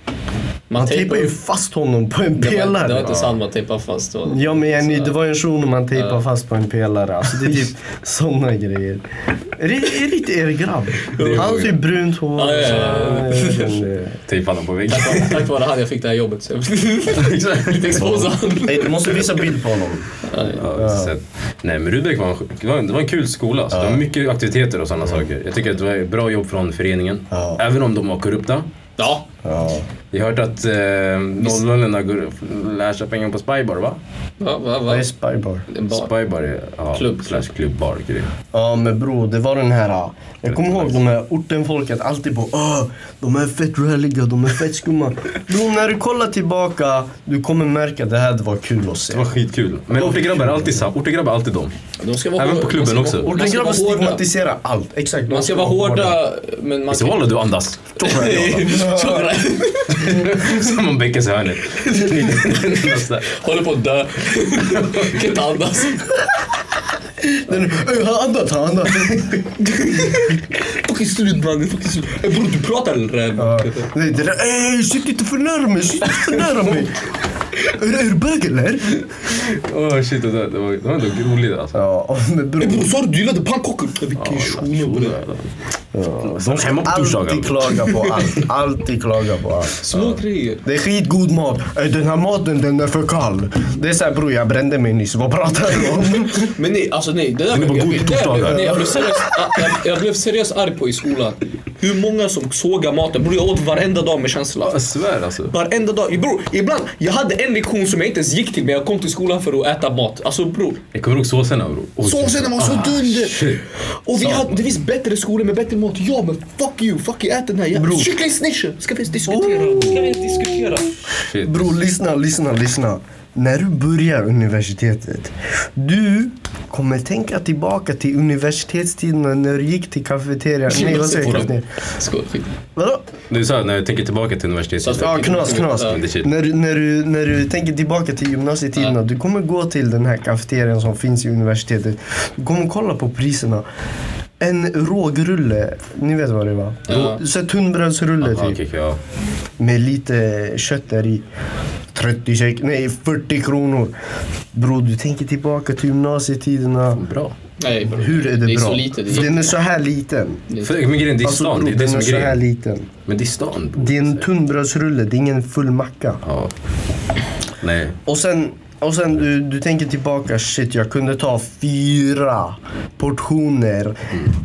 man tejpade ju fast honom på en pelare. det var inte sant man tejpade fast. Var, Ja men Jenny, det var en shuno man tejpade Ja. fast på en pelare. Alltså det är typ såna grejer. Är det, är det inte er grabb? Han har typ brunt hår. Ja, ja, ja. Tejpade honom på väggen. Tack vare- han jag fick det här jobbet. Så jag honom. Ey, Du måste visa bild på honom. Nej men Rudbeck var en, det var en, det var en kul skola. Så Det var mycket aktiviteter och sådana saker. Jag tycker att det var ett bra jobb från föreningen. Ja. Även om de var korrupta. Ja, Ja. Jag har hört att eh, 00 går lär sig pengar på Spybar va? va, va, Vad va? är Spybar? En bar. Spybar är ja, Klubb. slash. Ja men bro, det var den här... Jag kommer ihåg de här ortenfolket alltid på Åh, de är fett rörliga, de är fett skumma. Bro, när du kollar tillbaka, du kommer märka att det här var kul att se. Det var skitkul. Men ortegrabbar är alltid sa- ortegrabbar är alltid de. De ska vara Även på klubben ska också. ska Ortengrabbar stigmatiserar allt. Exakt. Man ska vara hårda, men man Så walla du andas. Tjockrare. Som sig i hörnet. Håller på att dö. Kan inte andas. Den- Han andas, han andas. Fucking slut mannen. Fucking slut. Ey bror du pratar eller? Nej, det där, ey, sitt inte för nära mig, sitt inte för nära mig. Är, är du bög eller? Åh shit, det, det var, det var ändå roligt alltså. Ja, men bror. Bror sa du du gillade pannkakor? Vilken shuno bre. De ska hemma på torsdagar. alltid klaga på allt. Alltid klaga på allt. Små grejer. Det är skitgod mat. Den här maten den är för kall. Det är såhär bror jag brände mig nyss. Vad pratar du om? Men nej, alltså nej. Det där Den är bara jag, god jag, på torsdagar. nej, jag, blev seriöst, jag, jag blev seriöst arg på i skolan. Hur många som sågar maten. Bror jag åt varenda dag med känsla. Jag svär alltså. Varenda dag. Bror, ibland, jag hade en lektion som jag inte ens gick till men jag kom till skolan för att äta mat. Alltså bror. Jag kommer ihåg såserna bror. Såsen var så ah, dunder! Och vi hade, det finns bättre skolor med bättre mat. Ja men fuck you, fuck you, ät den här jävla kycklingsnitchen. Ska vi ens diskutera? Ska vi ens diskutera? Bror lyssna, lyssna, lyssna. När du börjar universitetet. Du kommer tänka tillbaka till universitetstiden när du gick till kafeterian. Nej vad säger jag? Vadå? Du sa när jag tänker tillbaka till universitetet. Så- Ja, knas, knas. Ja. När, du- när, du, när du tänker tillbaka till gymnasietiderna, du kommer gå till den här kafeterian som finns i universitetet. Du kommer kolla på priserna. En rågrulle, ni vet vad det var? Ja. Så tunnbrödsrulle typ. okej, ja. Med lite kött där i. 30 sek, nej 40 kronor. Bro, du tänker tillbaka till gymnasietiderna. Bra. Nej bror. Hur är det, det är bra? så lite. Det är Den är så här liten. För, men grejen, det är Alltså stan. bro, det är det som är är så här grejen. liten. Men det är stan bror. Det är en tunnbrödsrulle, det är ingen full macka. Ja. Nej. Och sen, och sen du, du tänker tillbaka, shit jag kunde ta fyra portioner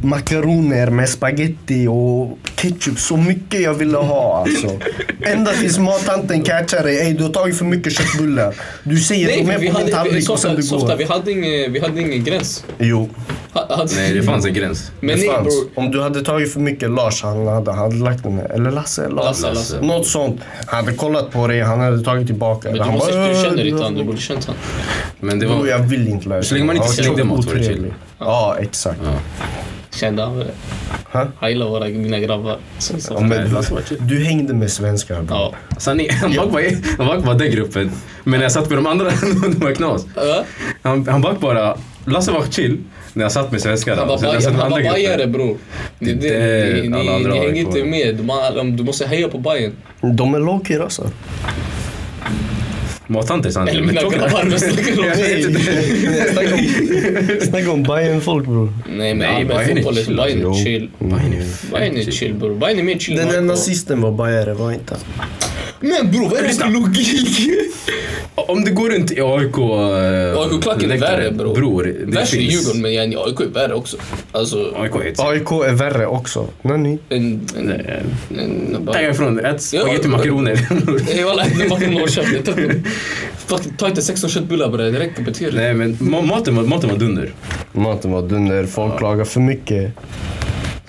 makaroner med spaghetti och ketchup. Så mycket jag ville ha alltså. Ända tills mattanten catchar dig. Ey du har tagit för mycket köttbullar. Du säger Nej, de är vi på min vi, tallrik och sen softa, du softa, går. vi, hade ingen, vi hade ingen gräns. Jo, hade, Nej, det fanns en gräns. Men det fanns. Om du hade tagit för mycket Lars, han hade, hade lagt den här. Eller Lasse? Lars. Lasse, Lasse. Något sånt. Han hade kollat på dig, han hade tagit tillbaka. Men du, han måste, bara, du känner "Äh, inte han, du borde känt han. Men det Bro, var... jag vill inte lära Så länge man inte Han var slängde så mat var det chill. Ja, exakt. Ja. Kände han väl? Ha? Heila våra, mina grabbar. Så, så. Ja, men, var du hängde med svenskar bro. Ja. Så han, han back bara, han back bara den gruppen. Men när jag satt med de andra, de var knas. Ja. Han, han back bara, Lasse var chill när jag satt med svenskarna. Han var, Sen han var bajare bror. Det, det, Det- det, ni, andra ni har hänger inte med. Du, måste heja på Bayern. De är low-key alltså. Mattanter sa han till Eller mig. mina grabbar men snackar om Jag mig. vet inte. Snacka om, snacka om Bayern-folk bror. Nej men Nej, allmän Bayern fotboll är Bayern alltså. chill. Bayern är Bayern är chill. bror. Bayern är mer chill Den AIK. nazisten var bajare, var inte Men bror vad är det för logik? Om det går runt i AIK... eh, AIK-klacken är värre bror. Bror, det Värst är finns... Djurgården men yani, AIK är värre också. Alltså AIK är. AIK är värre också. Nani? en... en, Nej, en, Ta ifrån ät Ja, spagetti makaroner. Walla, ta inte 16 köttbullar bre, det räcker. Nej men ma- maten var, maten var dunder. Maten var dunder, folk klagar för mycket.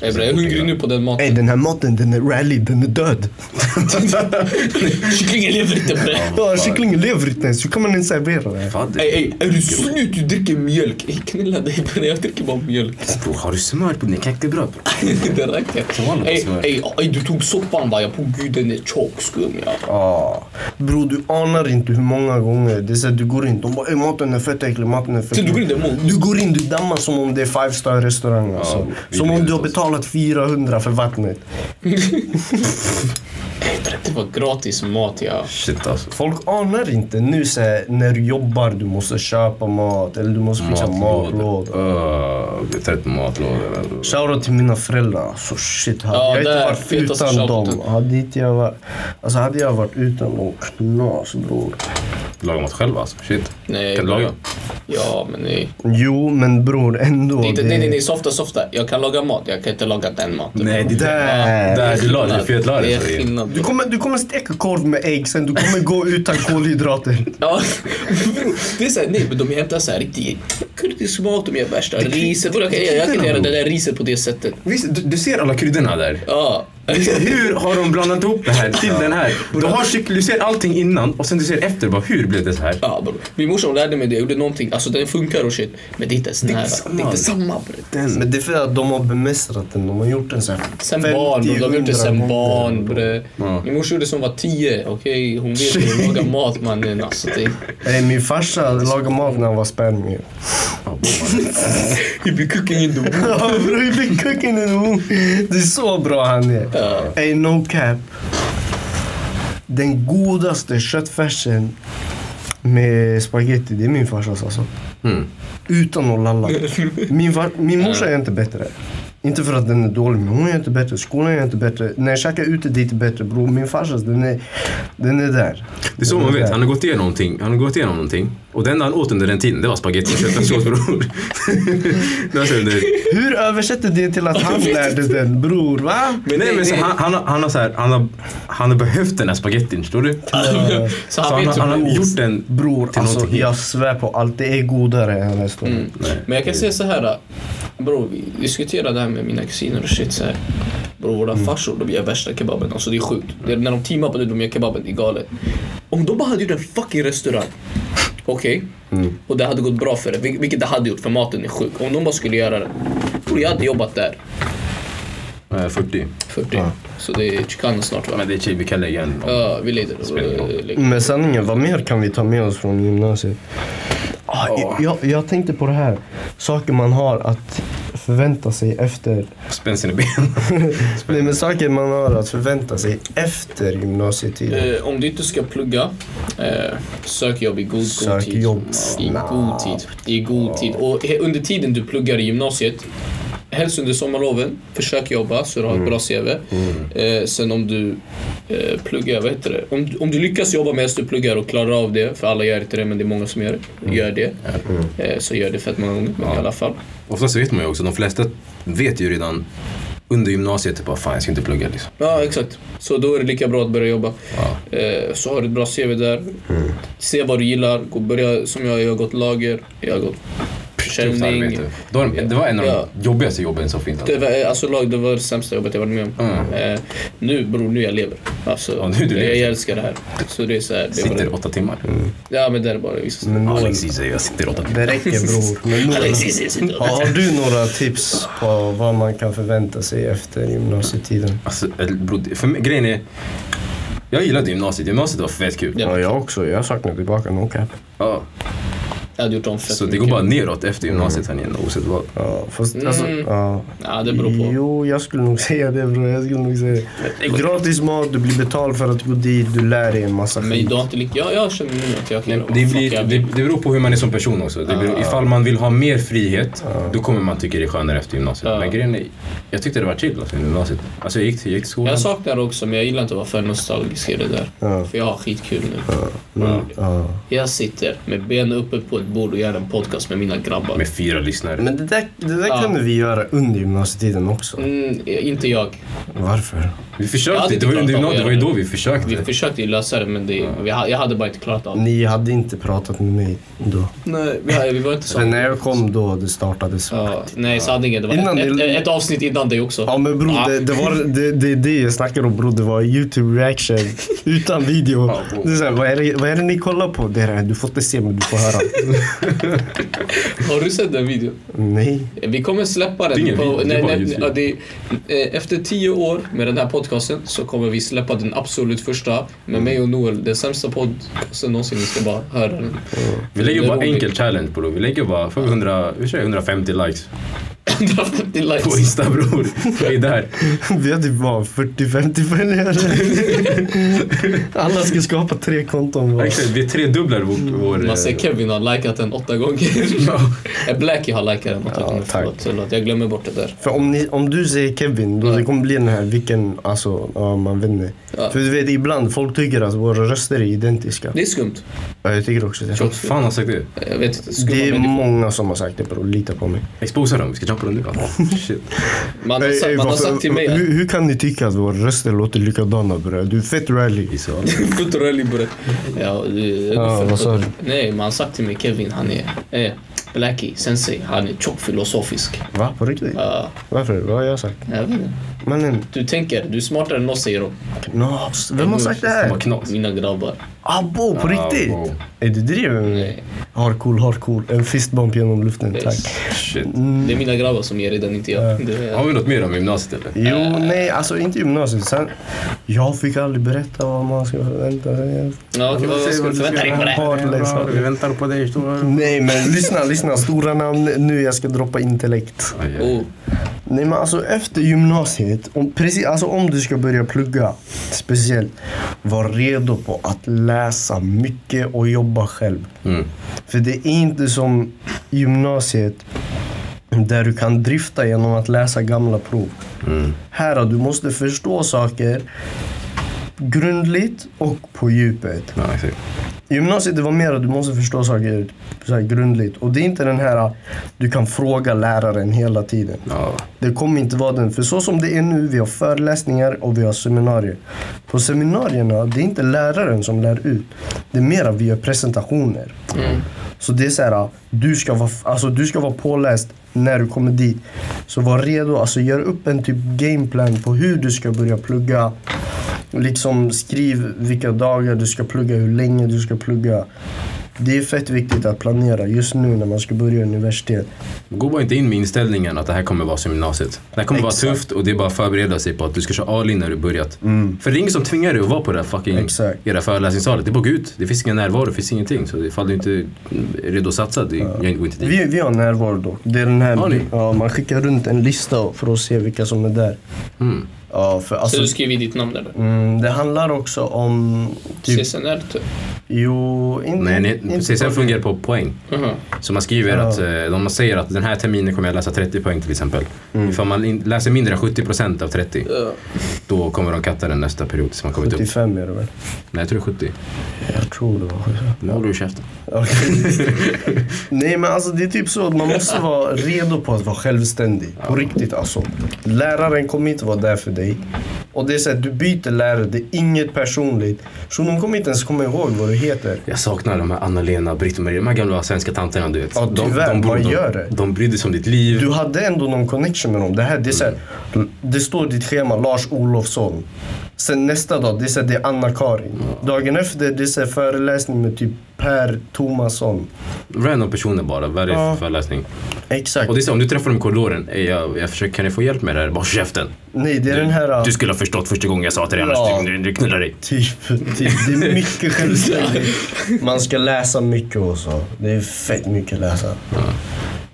Jag är hungrig nu på den Ey maten. den här maten den är rally, den är död. Kycklingen lever inte bre. Ja, kycklingen lever inte ens, hur kan man ens servera det? Ey, ey, är du slut? Du dricker mjölk. Ey, knulla dig bre, jag dricker bara mjölk. Bror har du smör på din knäckebröd? det räcker. Ey, ey, ey, du tog soppan va? Jag på gud den är tjock skum ja. Ja. Bror du anar inte hur många gånger det är så att du går in, de bara "Ey, maten är fett äcklig, maten är fett Sen du går in. Du går in, du dammar som om det är five star restaurang alltså. Som om du har oss. Betalat 400 för vattnet. Det var gratis mat ja. Shit alltså. Folk anar inte nu så här, när du jobbar, du måste köpa mat eller du måste fixa matlåda. Uh, är matlådor. alltså. Shoutout till mina föräldrar. Alltså shit, hade Ja, jag inte varit utan dem, hade inte jag varit, alltså hade jag varit utan dem, knas bror. Laga mat själv alltså. Shit. Nej, Kan du laga? Ja men nej. Jo, men bror ändå. Det är inte, det- nej nej nej, softa softa. Jag kan laga mat, jag kan inte laga den maten. Nej, det Där. Där, du la det. Fet la Det är skillnad. Du kommer, du kommer steka korv med ägg sen, du kommer gå utan kolhydrater. Ja, det är såhär, nej men de hämtar såhär riktigt kurdisk mat, de gör värsta riset. Jag kan, jag kan göra det där riset på det sättet. Visst, du, du ser alla kryddorna där. Ja. Hur har de blandat ihop det här till den här? Du, har kyckling, du ser allting innan och sen du ser efter bara hur blev det så här? Ja. Min morsa hon lärde mig det, jag gjorde någonting, alltså den funkar och shit. Men det är inte ens nära. Det är inte samma. Den, Men det är för att de har bemästrat den, de har gjort den så här Sen barn. De har gjort det sen 50-100 barn bre. Ja. Min morsa gjorde det som var 10, okej? Hon vet hur att laga mat mannen. Alltså, det... Ey, min farsa lagade mat när han var spermier. He be cooking in the womb. Ja bror, he been cooking in the womb. Det är så bra han är. Ja. Ey, no cap. Den godaste köttfärsen med spaghetti, det är min farsas alltså. Mm. Utan att lalla. Min, far, min morsa är inte bättre. Inte för att den är dålig, men hon är inte bättre. Skolan är inte bättre. När jag käkar ute dit är bättre bror. Min farsas, den är, den är där. Det är så Den man vet. där. Han har gått igenom någonting. Han har gått igenom någonting. Och det enda han åt under den tiden, det var spagetti och köttfärssås bror. det. Hur översätter det till att han lärde den bror? Va? Men Nej det- men så det- han, han, har, han, har så här, han, har, han har behövt den här spagettin, förstår du? Så Så han han, han har gjort den Bror, till alltså, någonting jag svär på allt. Det är godare än resten. Mm. Men jag kan säga så här. Bror, vi diskuterade det här med mina kusiner och shit så här. Bror, våra farsor de gör värsta kebaben. Alltså det är sjukt. Det är när de teamar på det, de gör kebaben. Det är galet. Om de bara hade gjort en fucking restaurang. Okej? Och det hade gått bra för det. vil- Vilket det hade gjort för maten är sjuk. Om de bara skulle göra det. Bror, jag hade jobbat där. Eh, 40. 40. Så det är Chicano snart va? Men det är chill, vi kan lägga en. Ja, vi lägger. Men sanningen, vad mer kan vi ta med oss från gymnasiet? Ah, jag, jag tänkte på det här. Saker man har att förvänta sig efter. Spänn sina ben. Nej men saker man har att förvänta sig efter gymnasietiden. Eh, om du inte ska plugga, eh, sök jobb i god, god Sök tid. jobb I god tid. I god tid. Och under tiden du pluggar i gymnasiet, helst under sommarloven, försök jobba så du har ett bra CV. Eh, sen om du eh, pluggar, vad heter det? Om, du- om du lyckas jobba medan du pluggar och klarar av det, för alla gör inte det men det är många som gör det, gör det. Eh, så gör det fett många gånger, men i alla fall. Oftast vet man ju också, de flesta vet ju redan under gymnasiet typ, bara, fan jag ska inte plugga liksom. Ja, exakt. Så då är det lika bra att börja jobba. Eh, så har du ett bra CV där. Se vad du gillar. Gå, börja som jag, jag har gått lager. Jag har gått arbete. Det var, det var en av Ja. de jobbigaste jobben som finns. Det Alltså. var, alltså lag, det var det sämsta jobbet jag varit med om. Mm. Eh, nu bror, nu jag lever. Alltså, Ja, nu du jag, lever. jag älskar det här. Så det är så här, det Sitter bara, åtta timmar. Ja men det är bara vissa Men Alexis säger jag sitter åtta timmar. det räcker bror. Men sitter och- har, du några tips på vad man kan förvänta sig efter gymnasietiden? Alltså, eller, bro, för mig, grejen är... Jag gillade gymnasiet. Gymnasiet var fett kul. Ja. Ja, jag också. Jag saknar tillbaka no cap. Ja. Jag hade gjort om fett Så det mycket. går bara neråt efter gymnasiet här igen oavsett vad. Ja, fast alltså, Mm. ja. Ja, det beror på. Jo, jag skulle nog säga det bror. Jag skulle nog säga det. Gratis mat, du blir betald för att gå dit, du lär dig en massa Men skit. du har inte lika... Ja, jag känner nu att jag kan det, blir, jag det, det beror på hur man är som person också. Det beror, ifall man vill ha mer frihet, då kommer man tycka det är skönare efter gymnasiet. Ja. Men grejen är, jag tyckte det var chill alltså, i gymnasiet. Alltså jag gick till, jag gick till skolan. Jag saknar det också, men jag gillar inte att vara för nostalgisk i det där. Ja. För jag har skitkul nu. Men, ja. Jag sitter med benen uppe på ett bord och gör en podcast med mina grabbar. Med fyra lyssnare. Men det där, det där Ja. kunde vi göra under gymnasietiden också. Mm, inte jag. Varför? Vi försökte, det var, det, av det var ju göra då vi försökte. Vi försökte ju lösa det, men det, vi, ha- jag hade bara inte klarat av det. Ni hade inte pratat med mig då. Nej, vi, vi var inte så. Så när jag kom då, det startades. Ja, nej, sanningen. Det var Innan ett, ett, ett avsnitt innan det också. Ja men bror, Ja. det, det var det, det, det jag snackar om bror. Det var YouTube reaction utan video. Ja. Det är så här, vad, är det, vad är det ni kollar på? Det här, du får inte se men du får höra. Har du sett den videon? Nej. Vi kommer släppa Det är den på... video, det är nej, nej, ja, det, eh, efter tio år med den här podcasten så kommer vi släppa den absolut första med mig och Noel. Den sämsta podcasten någonsin. Ni ska bara höra den. Vi lägger Det är bara enkel challenge på det. Vi lägger bara, får vi 100, vi kör 150 likes 150 likes. på Insta bror. Vi är där. Vi har typ var 40-50 följare. Alla ska skapa tre konton var. Exakt, vi tredubblar vår... vår Man ser eh, Kevin har likat den åtta gånger. Eh, Blackie har likat den åtta Ja, gånger. tack. Förlåt, förlåt, jag glömmer bort det där. För om, ni, om du säger Kevin, då det kommer bli den här vilken, alltså, ja man vet inte. Ja. För du vet ibland, folk tycker att våra röster är identiska. Det är skumt. Ja, jag tycker också det. Vem fan har sagt det? Jag vet inte, Det är människor. många som har sagt det bror, lita på mig. Exposa dem, vi ska jumpa alltså. Shit. Man har, sagt, man har sagt till mig att hur, hur kan ni tycka att våra röster låter likadana bre? Du är fett rally. Sa Kulturell bre. Ja, Ja, vad sa du? Nej, man har sagt till mig Kevin, han är eh, Blackie, sensei, han är tjock filosofisk. Va? På riktigt? Ja, Varför? Vad har jag sagt? jag vet inte. Mannen, Du tänker, du är smartare än oss säger de. knas. Vem har sagt det här? Mina grabbar. Abo, på Ah, riktigt? wow. Är du driver med mig? Nej. Har cool, har cool. En fistbump genom luften, Yes. tack. Shit. Det är mina grabbar som ger det den, inte jag. Det, Har vi något mer om gymnasiet eller? Jo, nej, alltså inte gymnasiet. Sen, jag fick aldrig berätta vad man ska förvänta sig. ja, okej, vad, ska du förvänta dig på det? Hardläs. Vi väntar på dig. Nej, men lyssna, lyssna. Stora namn nu. Jag ska droppa intellekt. Oh, Nej, men alltså efter gymnasiet, om, precis, alltså om du ska börja plugga speciellt, var redo på att läsa mycket och jobba själv. Mm. För det är inte som gymnasiet där du kan drifta genom att läsa gamla prov. Mm. Här, du måste förstå saker grundligt och på djupet. Ja, exakt. Gymnasiet det var mer att du måste förstå saker så här grundligt. Och det är inte den här du kan fråga läraren hela tiden. Ja. Det kommer inte vara den. För så som det är nu, vi har föreläsningar och vi har seminarier. På seminarierna, det är inte läraren som lär ut. Det är mer att vi gör presentationer. Så det är så här, du ska, vara, alltså, du ska vara påläst när du kommer dit. Så var redo, alltså gör upp en typ gameplan på hur du ska börja plugga. Liksom skriv vilka dagar du ska plugga, hur länge du ska plugga. Det är fett viktigt att planera just nu när man ska börja universitet. Gå bara inte in med inställningen att det här kommer vara som gymnasiet. Det här kommer Exakt. vara tufft och det är bara att förbereda sig på att du ska köra all in när du börjat. För det är ingen som tvingar dig att vara på det här fucking Exakt. här föreläsningssalet. Det är bara gå ut. Det finns ingen närvaro, det finns ingenting. Så ifall du inte är redo att satsa, det jag går inte dit. Vi, vi har närvaro dock. Det är den här, ja, man skickar runt en lista för att se vilka som är där. Mm. Ja, för så alltså, du skriver ditt namn eller? mm, det handlar också om... Typ, CSNR typ? jo, in, Nej, nej, inte CSN fungerar på poäng. Aha. Så man skriver Ja. att, eh, om man säger att den här terminen kommer jag läsa 30 poäng till exempel. Ifall man in, läser mindre än 70% av 30, Ja. då kommer de katta den nästa period tills man kommit upp. 75 är det väl? Nej, jag tror 70. Jag tror det var 75. Nu håller du käften. Nej men alltså det är typ så att man måste vara redo på att vara självständig. På riktigt alltså. Läraren kommer inte vara där för dig. Och det är så här, du byter lärare, det är inget personligt. Så de kommer inte ens komma ihåg vad du heter. Jag saknar de här Anna-Lena, Britt-Marie, de här gamla svenska tanterna du vet. Ja, de, tyvärr, de, vad de, gör det? De brydde sig om ditt liv. Du hade ändå någon connection med dem. Det, här, det, är så här, det står i ditt schema Lars Olofsson. Sen nästa dag, det är, det Anna-Karin. Dagen efter, det är föreläsning med typ Per Thomasson. Random personer bara, varje Ja. föreläsning. Exakt. Och det är så, om du träffar dem i korridoren, "Ey, jag, jag försöker, kan jag få hjälp med det här? Bara "Håll käften. Nej, det är den här... Du skulle ha förstått första gången jag sa till dig, Ja. annars du, du knullar dig. Typ, typ, det är mycket självständigt. Man ska läsa mycket och så. Det är fett mycket att läsa.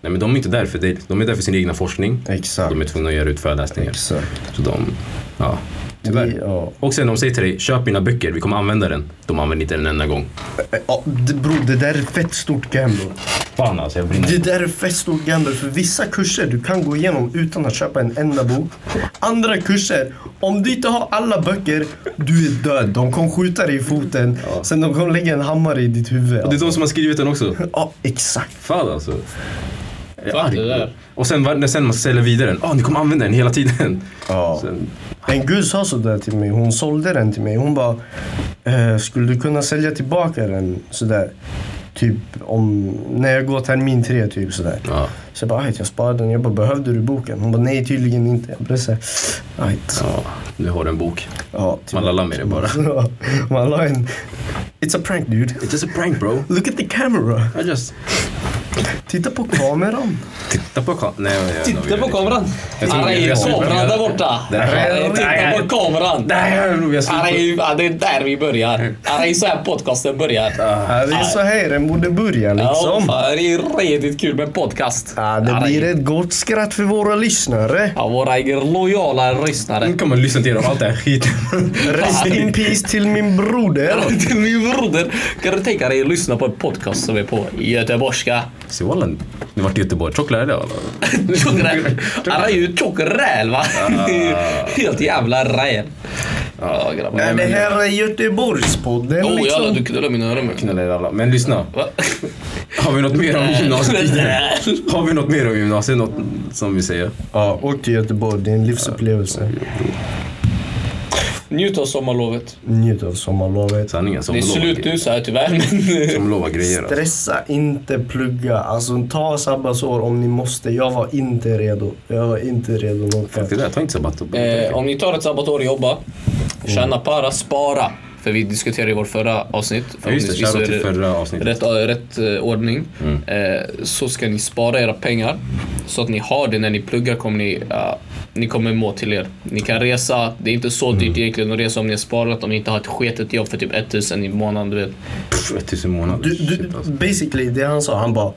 Nej men de är inte där för dig. De är där för sin egna forskning. Exakt. De är tvungna att göra ut föreläsningar. Exakt. Så de, ja. Tyvärr. Ja. Och sen de säger till dig, köp mina böcker, vi kommer använda den. De använder inte den en enda gång. Ja, det, bro, det där är fett stort gamble. Fan alltså, jag brinner. Det där är fett stort gamble. För vissa kurser du kan gå igenom utan att köpa en enda bok. Andra kurser, om du inte har alla böcker, du är död. De kommer skjuta dig i foten. Sen de kommer lägga en hammare i ditt huvud. Och det är de som har skrivit den också. Ja, exakt. Fan alltså. Det där. Och sen var- när sen man ska sälja vidare den, ah ni kommer använda den hela tiden. Ja. Sen, En gud sa sådär till mig. Hon sålde den till mig. Hon bara, eh, skulle du kunna sälja tillbaka den sådär? Typ om, när jag går termin tre typ sådär. ja. Så jag bara, "Ajt, jag sparade den. Jag bara, behövde du boken? Hon bara, nej tydligen inte. Jag såhär, ajt. ja, nu har du en bok. Ja, typ. Man lallar med det bara. Man la en, it's a prank dude. It's just a prank bro. Look at the camera. I just... Titta på kameran. Titta på kameran. Nej, jag- jag- Titta på kameran. Jag- kameran där borta. Det Titta på kameran. Det är där vi börjar. Han är så här podcasten börjar. Ja, det är så här den borde börja Ja, liksom. det är riktigt kul med podcast. Ja, det blir ett gott skratt för våra lyssnare. Ja, våra lojala lyssnare. Nu kommer man lyssna till dem, allt det här skiten. Rest in peace till min broder. Till min broder. Kan du tänka dig att lyssna på en podcast som är på göteborgska? Så walla, nu vart det Göteborg. Tjock eller? Tjock räl. Han är ju tjock räl va? Helt jävla räl. Ja grabbar. Ja, det här är Göteborgspodden Oh liksom. du knullar mina öron. Knullar alla. Men lyssna. Va? Har vi något mer om gymnasietiden? Räl. Har vi något mer om gymnasiet? Något som vi säger? Ja, åk till Göteborg. Det är en livsupplevelse. Njut av sommarlovet. Njut av sommarlovet. Sanningen. Som Det är slut nu så här tyvärr men... Som lovar grejer. Alltså. Stressa inte, plugga. Alltså ta sabbatsår om ni måste. Jag var inte redo. Jag var inte redo. Fuck det där, ta inte sabbat. Eh, om ni tar ett sabbatsår och jobba, tjäna para, spara. För vi diskuterade i vårt förra avsnitt. Ja, just det, så är till förra avsnittet. Rätt, rätt eh, ordning. Eh, så ska ni spara era pengar. Så att ni har det när ni pluggar kommer ni, ja, ni kommer må till er. Ni kan resa, det är inte så Mm. dyrt egentligen att resa om ni har sparat. Om ni inte har ett sketet jobb för typ 1000 i månaden. Du vet. Pff, 1000 månader. Du, du, Shit, alltså. basically, det han sa, han bara...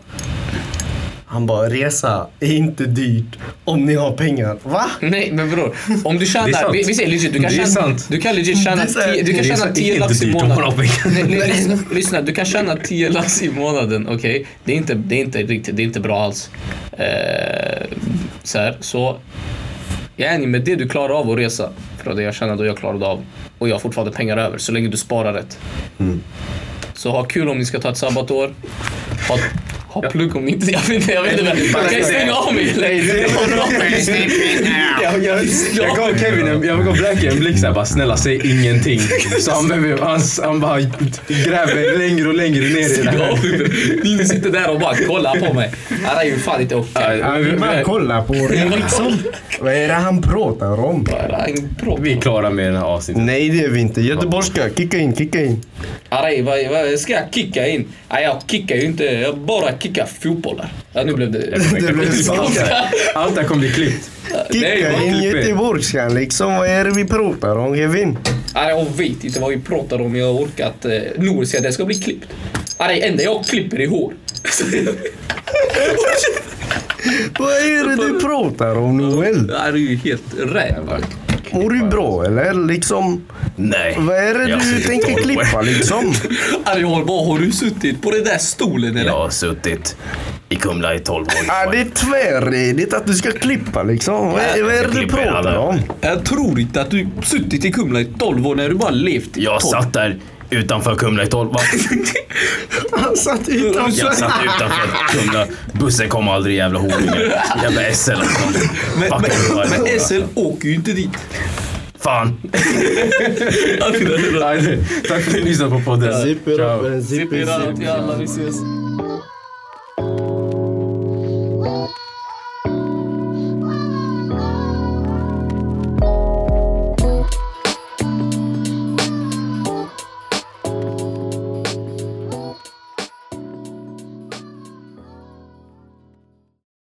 Han bara, resa är inte dyrt om ni har pengar. Va? Nej men bror, om du Det är tjänar, vi, vi säger legit, du kan Det är tjäna, du kan legit tjäna Det är så här- 10 du kan det är tjäna så- 10 inte lax i månaden. pengar. Nej, nej, lyssna, lyssna, du kan tjäna 10 lax i månaden, okej? Det, är inte, det är inte riktigt, det är inte bra alls. Eh, så här, så yani med det du klarar av att resa, för det jag känner då jag klarade av, och jag har fortfarande pengar över, så länge du sparar rätt. Så ha kul om ni ska ta ett sabbatår. Ha, ha plugg om ni inte... Jag vet inte, jag vet inte. Jag kan stänga av mig? Jag, jag, jag gav Kevin en, jag gav Blackie en blick såhär bara snälla säg ingenting. Så han, behöver, han, han bara gräver längre och längre ner i det här. Ni sitter där och bara kollar på mig. Det här är ju fan inte okej. Man vi- kollar på det liksom. Vad är det han pratar om? Vi är klara med den här avsnittet. Nej det är vi inte. Göteborgska, kicka in, kicka in. Arej, vad, vad ska jag kicka in? Jag kickar ju inte. Jag bara kickar fotbollar. Ja, nu blev det... Det blev. Allt det här kommer bli klippt. Nej, Kicka in göteborgskan liksom. Vad är det vi pratar om Kevin? Nej, jag vet inte vad vi pratar om. Jag har orkat... Eh, att det ska bli klippt. Arej, enda jag klipper är hår. Vad är det du pratar om Noel? Det är ju helt rätt. Mår du bra eller liksom? Nej. Vad är det Jag du tänker klippa liksom? Arej, har, vad har du suttit på den där stolen eller? Jag har suttit i Kumla i 12 år. Ja, det är tvärredigt att du ska klippa liksom. Vad är, vad är det du pratar om? Jag tror inte att du suttit i Kumla i 12 år när du bara levt i Jag 12. satt där utanför Kumla i 12 Va? Han satt utanför. Jag satt utanför Kumla. Bussen kom aldrig jävla horunge. Jävla SL. Men, men, men. SL åker ju inte dit. Fan! Tack för att ni lyssnade på podden. Zip it Ciao. up and zip it jalla vi ses.